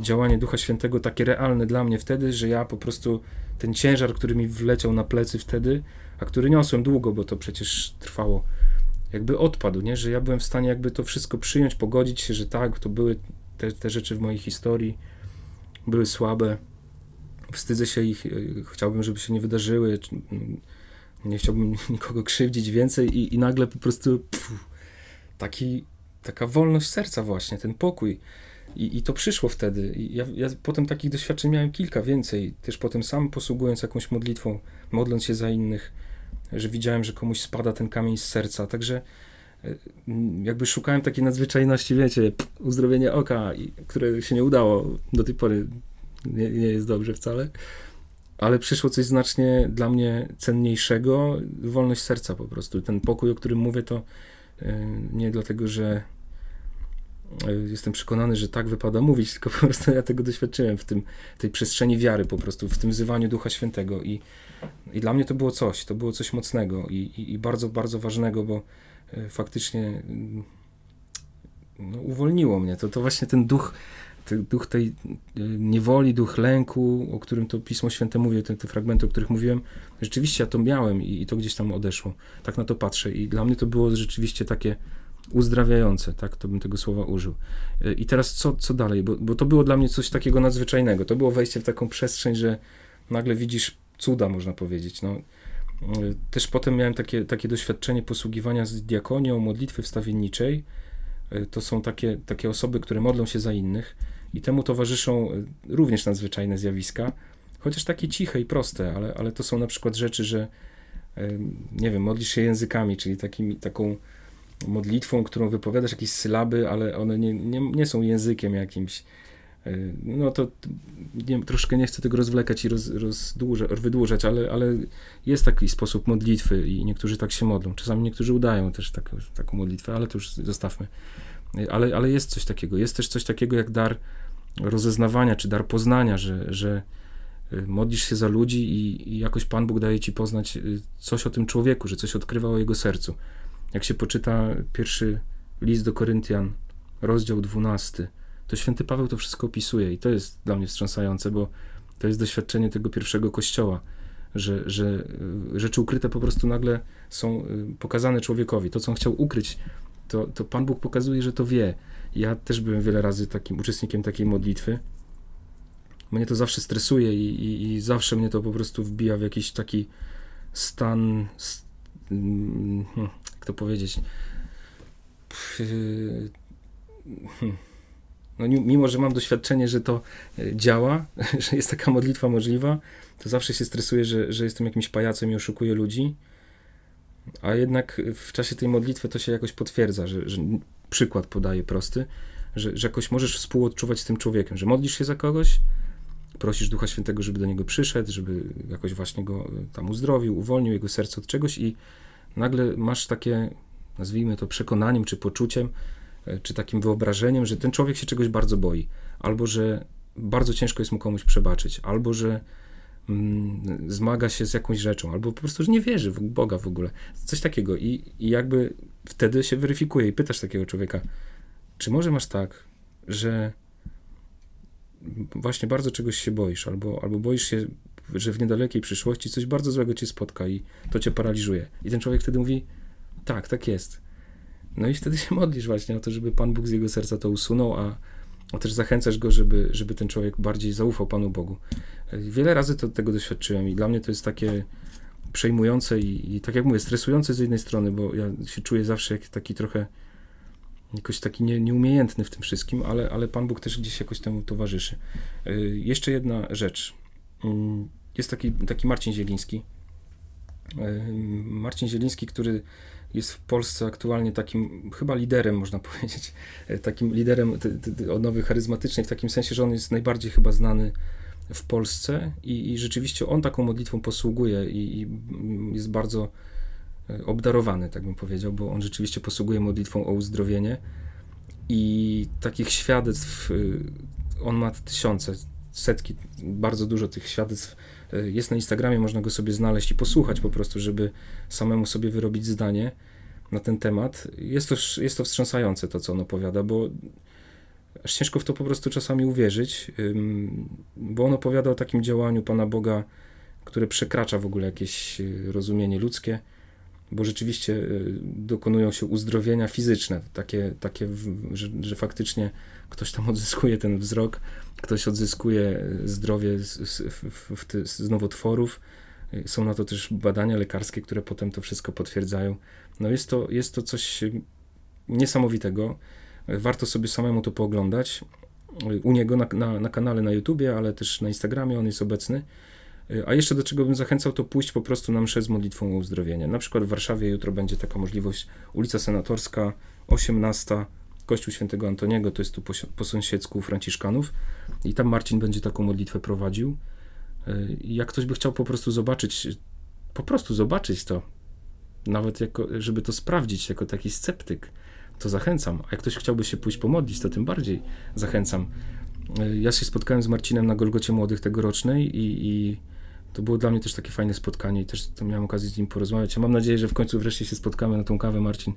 działanie Ducha Świętego takie realne dla mnie wtedy, że ja po prostu ten ciężar, który mi wleciał na plecy wtedy, a który niosłem długo, bo to przecież trwało, jakby odpadł, nie? że ja byłem w stanie jakby to wszystko przyjąć, pogodzić się, że tak, to były te, te rzeczy w mojej historii, były słabe. Wstydzę się ich, e, chciałbym, żeby się nie wydarzyły. Mm, nie chciałbym nikogo krzywdzić więcej i, i nagle po prostu pff, taki, taka wolność serca właśnie, ten pokój. I, I to przyszło wtedy. I ja, ja potem takich doświadczeń miałem kilka więcej. Też potem sam posługując jakąś modlitwą, modląc się za innych, że widziałem, że komuś spada ten kamień z serca. Także e, jakby szukałem takiej nadzwyczajności, wiecie, uzdrowienia oka, które się nie udało do tej pory, nie, nie jest dobrze wcale, ale przyszło coś znacznie dla mnie cenniejszego, wolność serca po prostu. Ten pokój, o którym mówię, to e, nie dlatego, że jestem przekonany, że tak wypada mówić, tylko po prostu ja tego doświadczyłem w tym, tej przestrzeni wiary po prostu, w tym wzywaniu Ducha Świętego i, i dla mnie to było coś, to było coś mocnego i, i, i bardzo, bardzo ważnego, bo E, faktycznie mm, no, uwolniło mnie. To, to właśnie ten duch, ten duch tej e, niewoli, duch lęku, o którym to Pismo Święte mówi, te, te fragmenty, o których mówiłem, rzeczywiście ja to miałem i, i to gdzieś tam odeszło. Tak na to patrzę i dla mnie to było rzeczywiście takie uzdrawiające, tak, to bym tego słowa użył. E, I teraz co, co dalej? Bo, bo to było dla mnie coś takiego nadzwyczajnego. To było wejście w taką przestrzeń, że nagle widzisz cuda, można powiedzieć. No, też potem miałem takie, takie doświadczenie posługiwania z diakonią modlitwy wstawienniczej. E, to są takie, takie osoby, które modlą się za innych i temu towarzyszą e, również nadzwyczajne zjawiska, chociaż takie ciche i proste, ale, ale to są na przykład rzeczy, że e, nie wiem, modlisz się językami, czyli takimi, taką modlitwą, którą wypowiadasz jakieś sylaby, ale one nie, nie, nie są językiem jakimś, E, no to nie, troszkę nie chcę tego rozwlekać i roz, rozdłuża, wydłużać, ale, ale jest taki sposób modlitwy i niektórzy tak się modlą. Czasami niektórzy udają też tak, taką modlitwę, ale to już zostawmy. E, ale, ale jest coś takiego. Jest też coś takiego jak dar rozeznawania, czy dar poznania, że, że e, modlisz się za ludzi i, i jakoś Pan Bóg daje ci poznać coś o tym człowieku, że coś odkrywa o jego sercu. Jak się poczyta pierwszy list do Koryntian, rozdział 12, to święty Paweł to wszystko opisuje i to jest dla mnie wstrząsające, bo to jest doświadczenie tego pierwszego kościoła, że, że y, rzeczy ukryte po prostu nagle są y, pokazane człowiekowi. To, co on chciał ukryć, to, to Pan Bóg pokazuje, że to wie. Ja też byłem wiele razy takim uczestnikiem takiej modlitwy mnie to zawsze stresuje i, i, i zawsze mnie to po prostu wbija w jakiś taki stan, mm, hmm, to powiedzieć, no, mimo, że mam doświadczenie, że to e, działa, że jest taka modlitwa możliwa, to zawsze się stresuję, że, że jestem jakimś pajacem i oszukuję ludzi. A jednak w czasie tej modlitwy to się jakoś potwierdza, że, że przykład podaję prosty, że, że jakoś możesz współodczuwać z tym człowiekiem, że modlisz się za kogoś, prosisz Ducha Świętego, żeby do niego przyszedł, żeby jakoś właśnie go e, tam uzdrowił, uwolnił jego serce od czegoś i nagle masz takie, nazwijmy to przekonaniem czy poczuciem, e, czy takim wyobrażeniem, że ten człowiek się czegoś bardzo boi, albo że bardzo ciężko jest mu komuś przebaczyć, albo że mm, zmaga się z jakąś rzeczą, albo po prostu, że nie wierzy w Boga w ogóle. Coś takiego. I, I jakby wtedy się weryfikuje i pytasz takiego człowieka, czy może masz tak, że właśnie bardzo czegoś się boisz, albo, albo boisz się, że w niedalekiej przyszłości coś bardzo złego cię spotka i to cię paraliżuje. I ten człowiek wtedy mówi, tak, tak jest. No i wtedy się modlisz właśnie o to, żeby Pan Bóg z jego serca to usunął, a, a też zachęcasz go, żeby, żeby ten człowiek bardziej zaufał Panu Bogu. Wiele razy to, tego doświadczyłem i dla mnie to jest takie przejmujące i, i tak jak mówię, stresujące z jednej strony, bo ja się czuję zawsze jak taki trochę jakoś taki nie, nieumiejętny w tym wszystkim, ale, ale Pan Bóg też gdzieś jakoś temu towarzyszy. Y, jeszcze jedna rzecz. Mm, jest taki, taki Marcin Zieliński. Y, Marcin Zieliński, który jest w Polsce aktualnie takim chyba liderem, można powiedzieć, y, takim liderem odnowy charyzmatycznej, w takim sensie, że on jest najbardziej chyba znany w Polsce i, i rzeczywiście on taką modlitwą posługuje i, i jest bardzo E, obdarowany, tak bym powiedział, bo on rzeczywiście posługuje modlitwą o uzdrowienie i takich świadectw e, on ma tysiące, setki, bardzo dużo tych świadectw e, jest na Instagramie, można go sobie znaleźć i posłuchać po prostu, żeby samemu sobie wyrobić zdanie na ten temat. Jest to, jest to wstrząsające to, co on opowiada, bo aż ciężko w to po prostu czasami uwierzyć, bo on opowiada o takim działaniu Pana Boga, które przekracza w ogóle jakieś rozumienie ludzkie bo rzeczywiście y, dokonują się uzdrowienia fizyczne, takie, takie że, że faktycznie ktoś tam odzyskuje ten wzrok, ktoś odzyskuje zdrowie z, z, nowotworów. Są na to też badania lekarskie, które potem to wszystko potwierdzają. No jest to, jest to coś niesamowitego. Warto sobie samemu to pooglądać. U niego na, na, na kanale na YouTubie, ale też na Instagramie on jest obecny. A jeszcze do czego bym zachęcał, to pójść po prostu na mszę z modlitwą o uzdrowienie. Na przykład w Warszawie jutro będzie taka możliwość, ulica Senatorska, 18, Kościół Świętego Antoniego, to jest tu po, po sąsiedzku Franciszkanów i tam Marcin będzie taką modlitwę prowadził. I jak ktoś by chciał po prostu zobaczyć, po prostu zobaczyć to, nawet jako, żeby to sprawdzić jako taki sceptyk, to zachęcam. A jak ktoś chciałby się pójść pomodlić, to tym bardziej zachęcam. Ja się spotkałem z Marcinem na Golgocie Młodych tegorocznej i, i to było dla mnie też takie fajne spotkanie i też miałem okazję z nim porozmawiać. Ja mam nadzieję, że w końcu wreszcie się spotkamy na tą kawę, Marcin.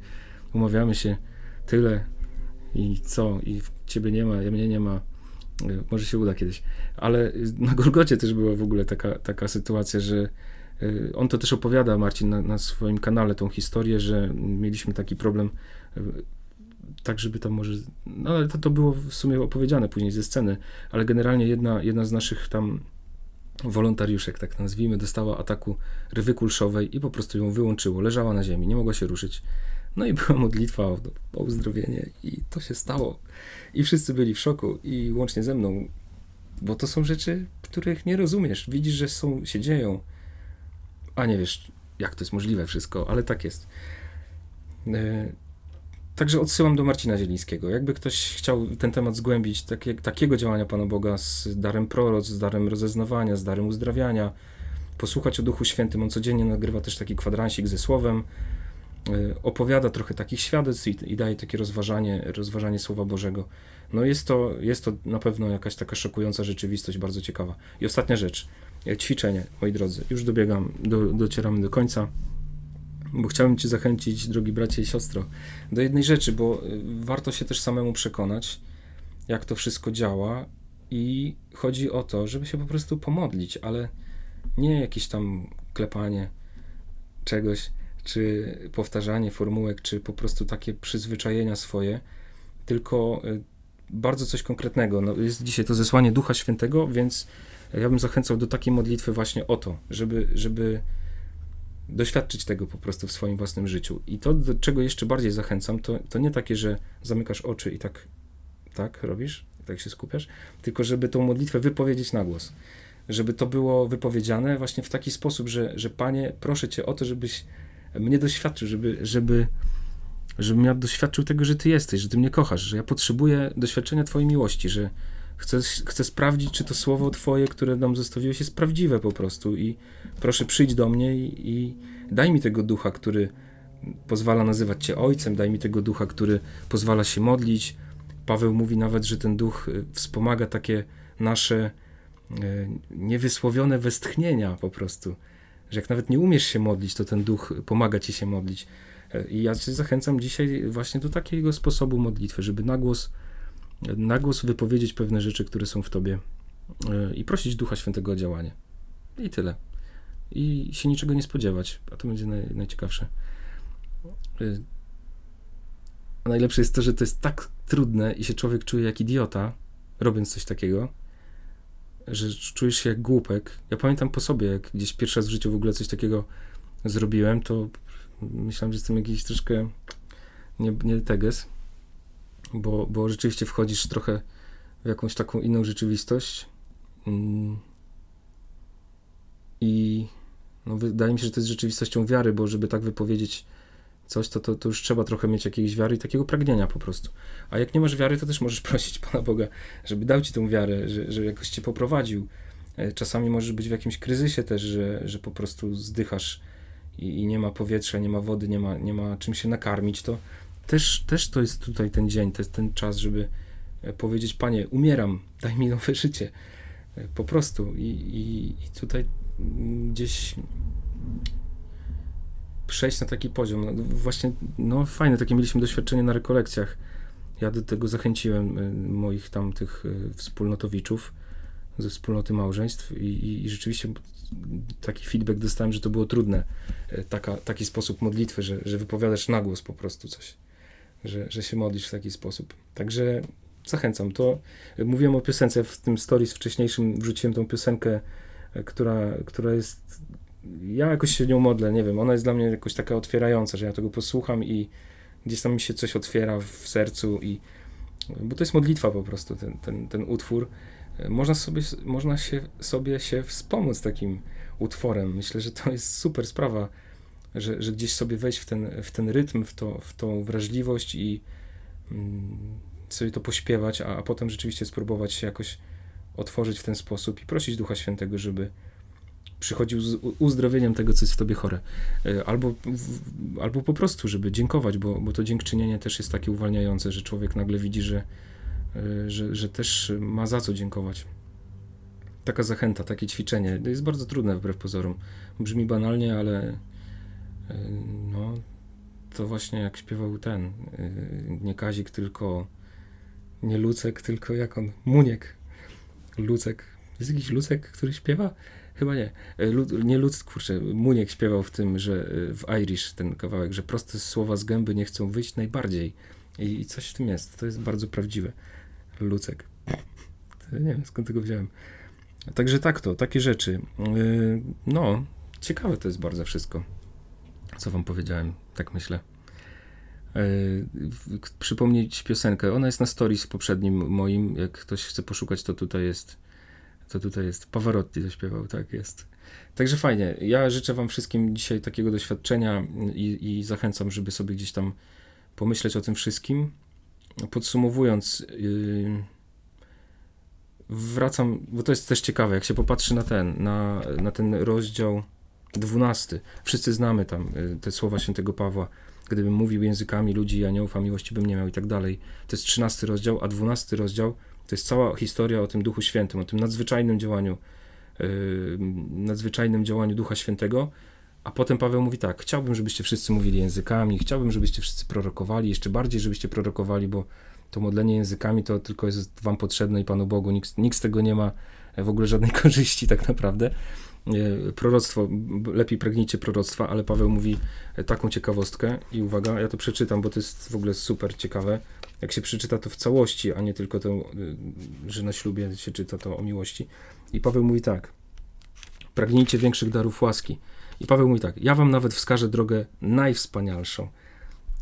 Umawiamy się tyle i co, i ciebie nie ma, ja mnie nie ma. E, może się uda kiedyś. Ale na Golgocie też była w ogóle taka, taka sytuacja, że e, on to też opowiada, Marcin, na, na swoim kanale tą historię, że mieliśmy taki problem e, tak, żeby tam może. No ale to, to było w sumie opowiedziane później ze sceny, ale generalnie jedna, jedna z naszych tam wolontariuszek, tak nazwijmy, dostała ataku rywy kulszowej i po prostu ją wyłączyło. Leżała na ziemi, nie mogła się ruszyć. No i była modlitwa o, o uzdrowienie i to się stało. I wszyscy byli w szoku i łącznie ze mną, bo to są rzeczy, których nie rozumiesz. Widzisz, że są, się dzieją, a nie wiesz, jak to jest możliwe wszystko, ale tak jest. E, Także odsyłam do Marcina Zielińskiego. Jakby ktoś chciał ten temat zgłębić, takie, takiego działania Pana Boga z darem proroc, z darem rozeznawania, z darem uzdrawiania, posłuchać o Duchu Świętym. On codziennie nagrywa też taki kwadransik ze słowem, opowiada trochę takich świadectw i, i, daje takie rozważanie, rozważanie Słowa Bożego. No jest to, jest to na pewno jakaś taka szokująca rzeczywistość, bardzo ciekawa. I ostatnia rzecz, e, ćwiczenie, moi drodzy. Już dobiegam, do, docieramy do końca bo chciałbym Cię zachęcić, drogi bracie i siostro, do jednej rzeczy, bo y, warto się też samemu przekonać, jak to wszystko działa, i chodzi o to, żeby się po prostu pomodlić, ale nie jakieś tam klepanie czegoś, czy powtarzanie formułek, czy po prostu takie przyzwyczajenia swoje, tylko y, bardzo coś konkretnego. No, jest dzisiaj to zesłanie Ducha Świętego, więc ja bym zachęcał do takiej modlitwy właśnie o to, żeby, żeby doświadczyć tego po prostu w swoim własnym życiu. I to, do czego jeszcze bardziej zachęcam, to, to nie takie, że zamykasz oczy i tak, tak robisz, tak się skupiasz, tylko żeby tą modlitwę wypowiedzieć na głos. Żeby to było wypowiedziane właśnie w taki sposób, że, że Panie, proszę Cię o to, żebyś mnie doświadczył, żeby, żeby, żebym ja doświadczył tego, że Ty jesteś, że Ty mnie kochasz, że ja potrzebuję doświadczenia Twojej miłości, że chcę, chcę sprawdzić, czy to słowo Twoje, które nam zostawiłeś, jest prawdziwe po prostu i proszę przyjdź do mnie i, i daj mi tego ducha, który pozwala nazywać Cię Ojcem, daj mi tego ducha, który pozwala się modlić. Paweł mówi nawet, że ten duch y, wspomaga takie nasze y, niewysłowione westchnienia po prostu, że jak nawet nie umiesz się modlić, to ten duch pomaga Ci się modlić. Y, I ja Cię zachęcam dzisiaj właśnie do takiego sposobu modlitwy, żeby na głos, na głos wypowiedzieć pewne rzeczy, które są w Tobie i prosić Ducha Świętego o działanie. I tyle i się niczego nie spodziewać, a to będzie naj, najciekawsze. Y, a najlepsze jest to, że to jest tak trudne i się człowiek czuje jak idiota, robiąc coś takiego, że czujesz się jak głupek. Ja pamiętam po sobie, jak gdzieś pierwszy raz w życiu w ogóle coś takiego zrobiłem, to myślałem, że jestem jakiś troszkę nie, nie teges, bo, bo rzeczywiście wchodzisz trochę w jakąś taką inną rzeczywistość. Mm. I no, wydaje mi się, że to jest rzeczywistością wiary, bo żeby tak wypowiedzieć coś, to, to, to już trzeba trochę mieć jakiejś wiary i takiego pragnienia po prostu. A jak nie masz wiary, to też możesz prosić Pana Boga, żeby dał ci tą wiarę, że, że jakoś cię poprowadził. E, czasami możesz być w jakimś kryzysie też, że, że po prostu zdychasz i, i nie ma powietrza, nie ma wody, nie ma, nie ma czym się nakarmić, to też, też to jest tutaj ten dzień, to jest ten czas, żeby e, powiedzieć, Panie, umieram, daj mi nowe życie. E, po prostu. I, i, i tutaj gdzieś przejść na taki poziom. No, właśnie, no fajne, takie mieliśmy doświadczenie na rekolekcjach. Ja do tego zachęciłem y, moich tam tych y, wspólnotowiczów ze wspólnoty małżeństw i, i, rzeczywiście taki feedback dostałem, że to było trudne. Y, taka, taki sposób modlitwy, że, że wypowiadasz na głos po prostu coś, że, że się modlisz w taki sposób. Także zachęcam. To mówiłem o piosence w tym stories wcześniejszym, wrzuciłem tą piosenkę która, która jest. Ja jakoś się nią modlę, nie wiem, ona jest dla mnie jakoś taka otwierająca, że ja tego posłucham i gdzieś tam mi się coś otwiera w sercu i bo to jest modlitwa po prostu, ten, ten, ten utwór. Można sobie, można się, sobie się wspomóc takim utworem. Myślę, że to jest super sprawa, że, że gdzieś sobie wejść w ten, w ten rytm, w, to, w tą wrażliwość i mm, sobie to pośpiewać, a, a potem rzeczywiście spróbować się jakoś otworzyć w ten sposób i prosić Ducha Świętego, żeby przychodził z uzdrowieniem tego, co jest w tobie chore. E, albo, albo po prostu, żeby dziękować, bo, bo to dziękczynienie też jest takie uwalniające, że człowiek nagle widzi, że, e, że, że też ma za co dziękować. Taka zachęta, takie ćwiczenie. To jest bardzo trudne wbrew pozorom. Brzmi banalnie, ale e, no, to właśnie jak śpiewał ten, nie Kazik, tylko nie Lucek, tylko jak on, Muniek, Lucek. Jest jakiś Lucek, który śpiewa? Chyba nie. E, Lu, nie Lucek, kurczę, Muniek śpiewał w tym, że e, w Irish ten kawałek, że proste słowa z gęby nie chcą wyjść najbardziej. I, i coś w tym jest. To jest bardzo prawdziwe. Lucek. To nie wiem, skąd tego wziąłem. Także tak to, takie rzeczy. E, no, ciekawe to jest bardzo wszystko, co wam powiedziałem, tak myślę. Przypomnieć piosenkę. Ona jest na stories poprzednim moim. Jak ktoś chce poszukać, to tutaj jest. To tutaj jest. Pavarotti zaśpiewał, tak jest. Także fajnie. Ja życzę Wam wszystkim dzisiaj takiego doświadczenia i, i zachęcam, żeby sobie gdzieś tam pomyśleć o tym wszystkim. Podsumowując, yy, wracam, bo to jest też ciekawe, jak się popatrzy na ten, na, na ten rozdział 12. Wszyscy znamy tam yy, te słowa świętego Pawła gdybym mówił językami ludzi i aniołów, a miłości bym nie miał i tak dalej. To jest trzynasty rozdział, a dwunasty rozdział to jest cała historia o tym Duchu Świętym, o tym nadzwyczajnym działaniu, yy, nadzwyczajnym działaniu Ducha Świętego, a potem Paweł mówi tak, chciałbym, żebyście wszyscy mówili językami, chciałbym, żebyście wszyscy prorokowali, jeszcze bardziej, żebyście prorokowali, bo to modlenie językami to tylko jest wam potrzebne i Panu Bogu, nikt, nikt z tego nie ma w ogóle żadnej korzyści tak naprawdę. Proroctwo, lepiej pragnijcie proroctwa, ale Paweł mówi taką ciekawostkę i uwaga, ja to przeczytam, bo to jest w ogóle super ciekawe. Jak się przeczyta to w całości, a nie tylko to, że na ślubie się czyta to o miłości. I Paweł mówi tak, pragnijcie większych darów łaski. I Paweł mówi tak, ja wam nawet wskażę drogę najwspanialszą.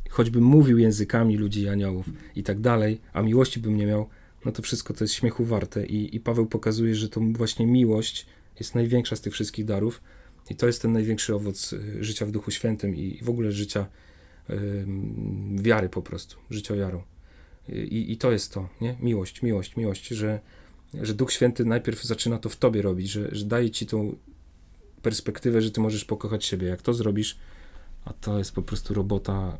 Choćbym mówił językami ludzi i aniołów i tak dalej, a miłości bym nie miał, no to wszystko to jest śmiechu warte. I, I Paweł pokazuje, że to właśnie miłość jest największa z tych wszystkich darów i to jest ten największy owoc y, życia w Duchu Świętym i w ogóle życia wiary po prostu, życia wiarą. I, I to jest to, nie? Miłość, miłość, miłość, że, że Duch Święty najpierw zaczyna to w tobie robić, że, że daje ci tą perspektywę, że ty możesz pokochać siebie. Jak to zrobisz, a to jest po prostu robota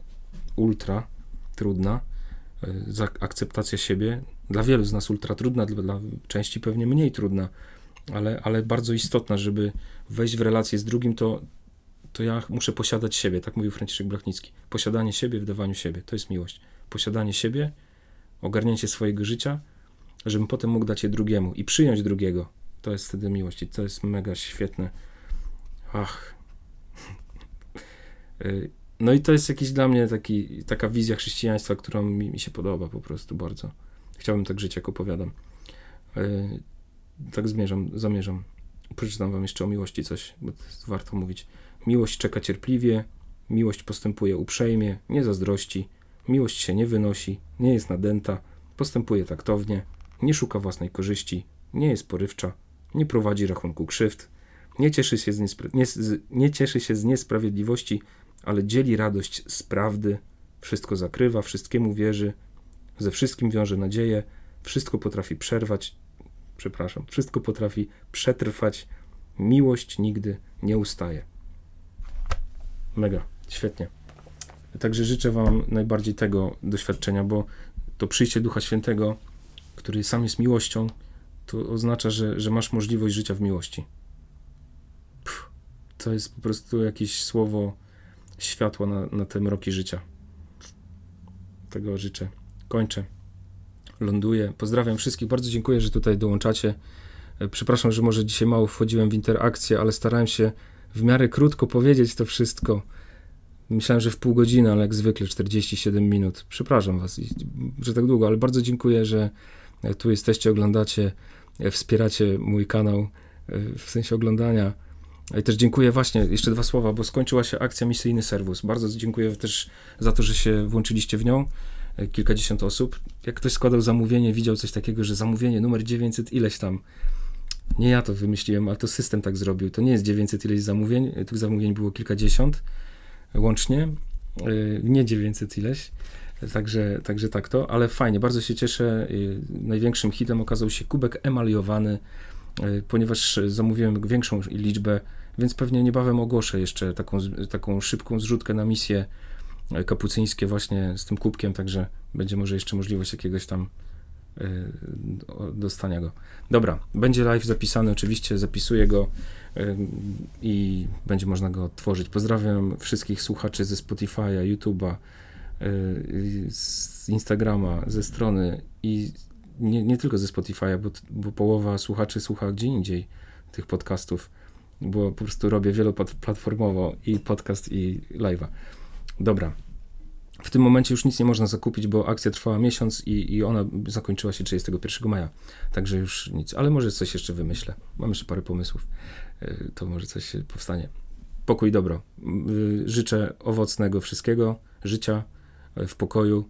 ultra trudna, y, akceptacja siebie, dla wielu z nas ultra trudna, dla, dla części pewnie mniej trudna, ale, ale bardzo istotna, żeby wejść w relację z drugim, to, to ja muszę posiadać siebie, tak mówił Franciszek Blachnicki. Posiadanie siebie w dawaniu siebie, to jest miłość. Posiadanie siebie, ogarnięcie swojego życia, żebym potem mógł dać je drugiemu i przyjąć drugiego. To jest wtedy miłość i to jest mega świetne. Ach. No i to jest jakiś dla mnie taki, taka wizja chrześcijaństwa, którą mi, mi się podoba po prostu bardzo. Chciałbym tak żyć, jak opowiadam. Tak zmierzam, zamierzam. Przeczytam wam jeszcze o miłości coś, bo warto mówić. Miłość czeka cierpliwie, miłość postępuje uprzejmie, nie zazdrości, miłość się nie wynosi, nie jest nadęta, postępuje taktownie, nie szuka własnej korzyści, nie jest porywcza, nie prowadzi rachunku krzywd, nie cieszy się z, niespra- nie, z, nie cieszy się z niesprawiedliwości, ale dzieli radość z prawdy, wszystko zakrywa, wszystkiemu wierzy, ze wszystkim wiąże nadzieję, wszystko potrafi przerwać, przepraszam, wszystko potrafi przetrwać, miłość nigdy nie ustaje. Mega, świetnie. Także życzę Wam najbardziej tego doświadczenia, bo to przyjście Ducha Świętego, który sam jest miłością, to oznacza, że, że masz możliwość życia w miłości. Puh, to jest po prostu jakieś słowo światła na, na te mroki życia. Tego życzę. Kończę. Ląduję. Pozdrawiam wszystkich. Bardzo dziękuję, że tutaj dołączacie. E, przepraszam, że może dzisiaj mało wchodziłem w interakcję, ale starałem się w miarę krótko powiedzieć to wszystko. Myślałem, że w pół godziny, ale jak zwykle 47 minut. Przepraszam Was, że tak długo, ale bardzo dziękuję, że tu jesteście, oglądacie, wspieracie mój kanał w sensie oglądania. I też dziękuję właśnie, jeszcze dwa słowa, bo skończyła się akcja Misyjny Serwus. Bardzo dziękuję też za to, że się włączyliście w nią. Kilkadziesiąt osób. Jak ktoś składał zamówienie, widział coś takiego, że zamówienie numer 900 ileś tam. Nie ja to wymyśliłem, ale to system tak zrobił. To nie jest 900 ileś zamówień, tych zamówień było kilkadziesiąt łącznie, y, nie 900 ileś. Także, także tak to, ale fajnie, bardzo się cieszę. Największym hitem okazał się kubek emaliowany, y, ponieważ zamówiłem większą liczbę, więc pewnie niebawem ogłoszę jeszcze taką, taką szybką zrzutkę na misję kapucyńskie właśnie z tym kubkiem, także będzie może jeszcze możliwość jakiegoś tam dostania go. Dobra, będzie live zapisany, oczywiście zapisuję go i będzie można go odtworzyć. Pozdrawiam wszystkich słuchaczy ze Spotify'a, YouTube'a, z Instagrama, ze strony i nie, nie tylko ze Spotify'a, bo, bo połowa słuchaczy słucha gdzie indziej tych podcastów, bo po prostu robię wieloplatformowo i podcast i live'a. Dobra. W tym momencie już nic nie można zakupić, bo akcja trwała miesiąc i, i ona zakończyła się 31 maja. Także już nic, ale może coś jeszcze wymyślę. Mam jeszcze parę pomysłów. Y, to może coś powstanie. Pokój, dobro. Y, życzę owocnego wszystkiego, życia y, w pokoju.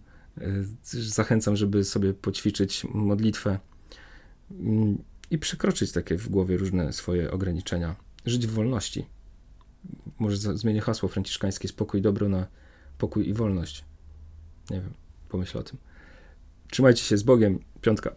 Zachęcam, żeby sobie poćwiczyć modlitwę i przekroczyć takie w głowie różne swoje ograniczenia. Żyć w wolności. Może zmienię hasło franciszkańskie spokój, dobro na pokój i wolność. Nie wiem, pomyśl o tym. Trzymajcie się z Bogiem. Piątka.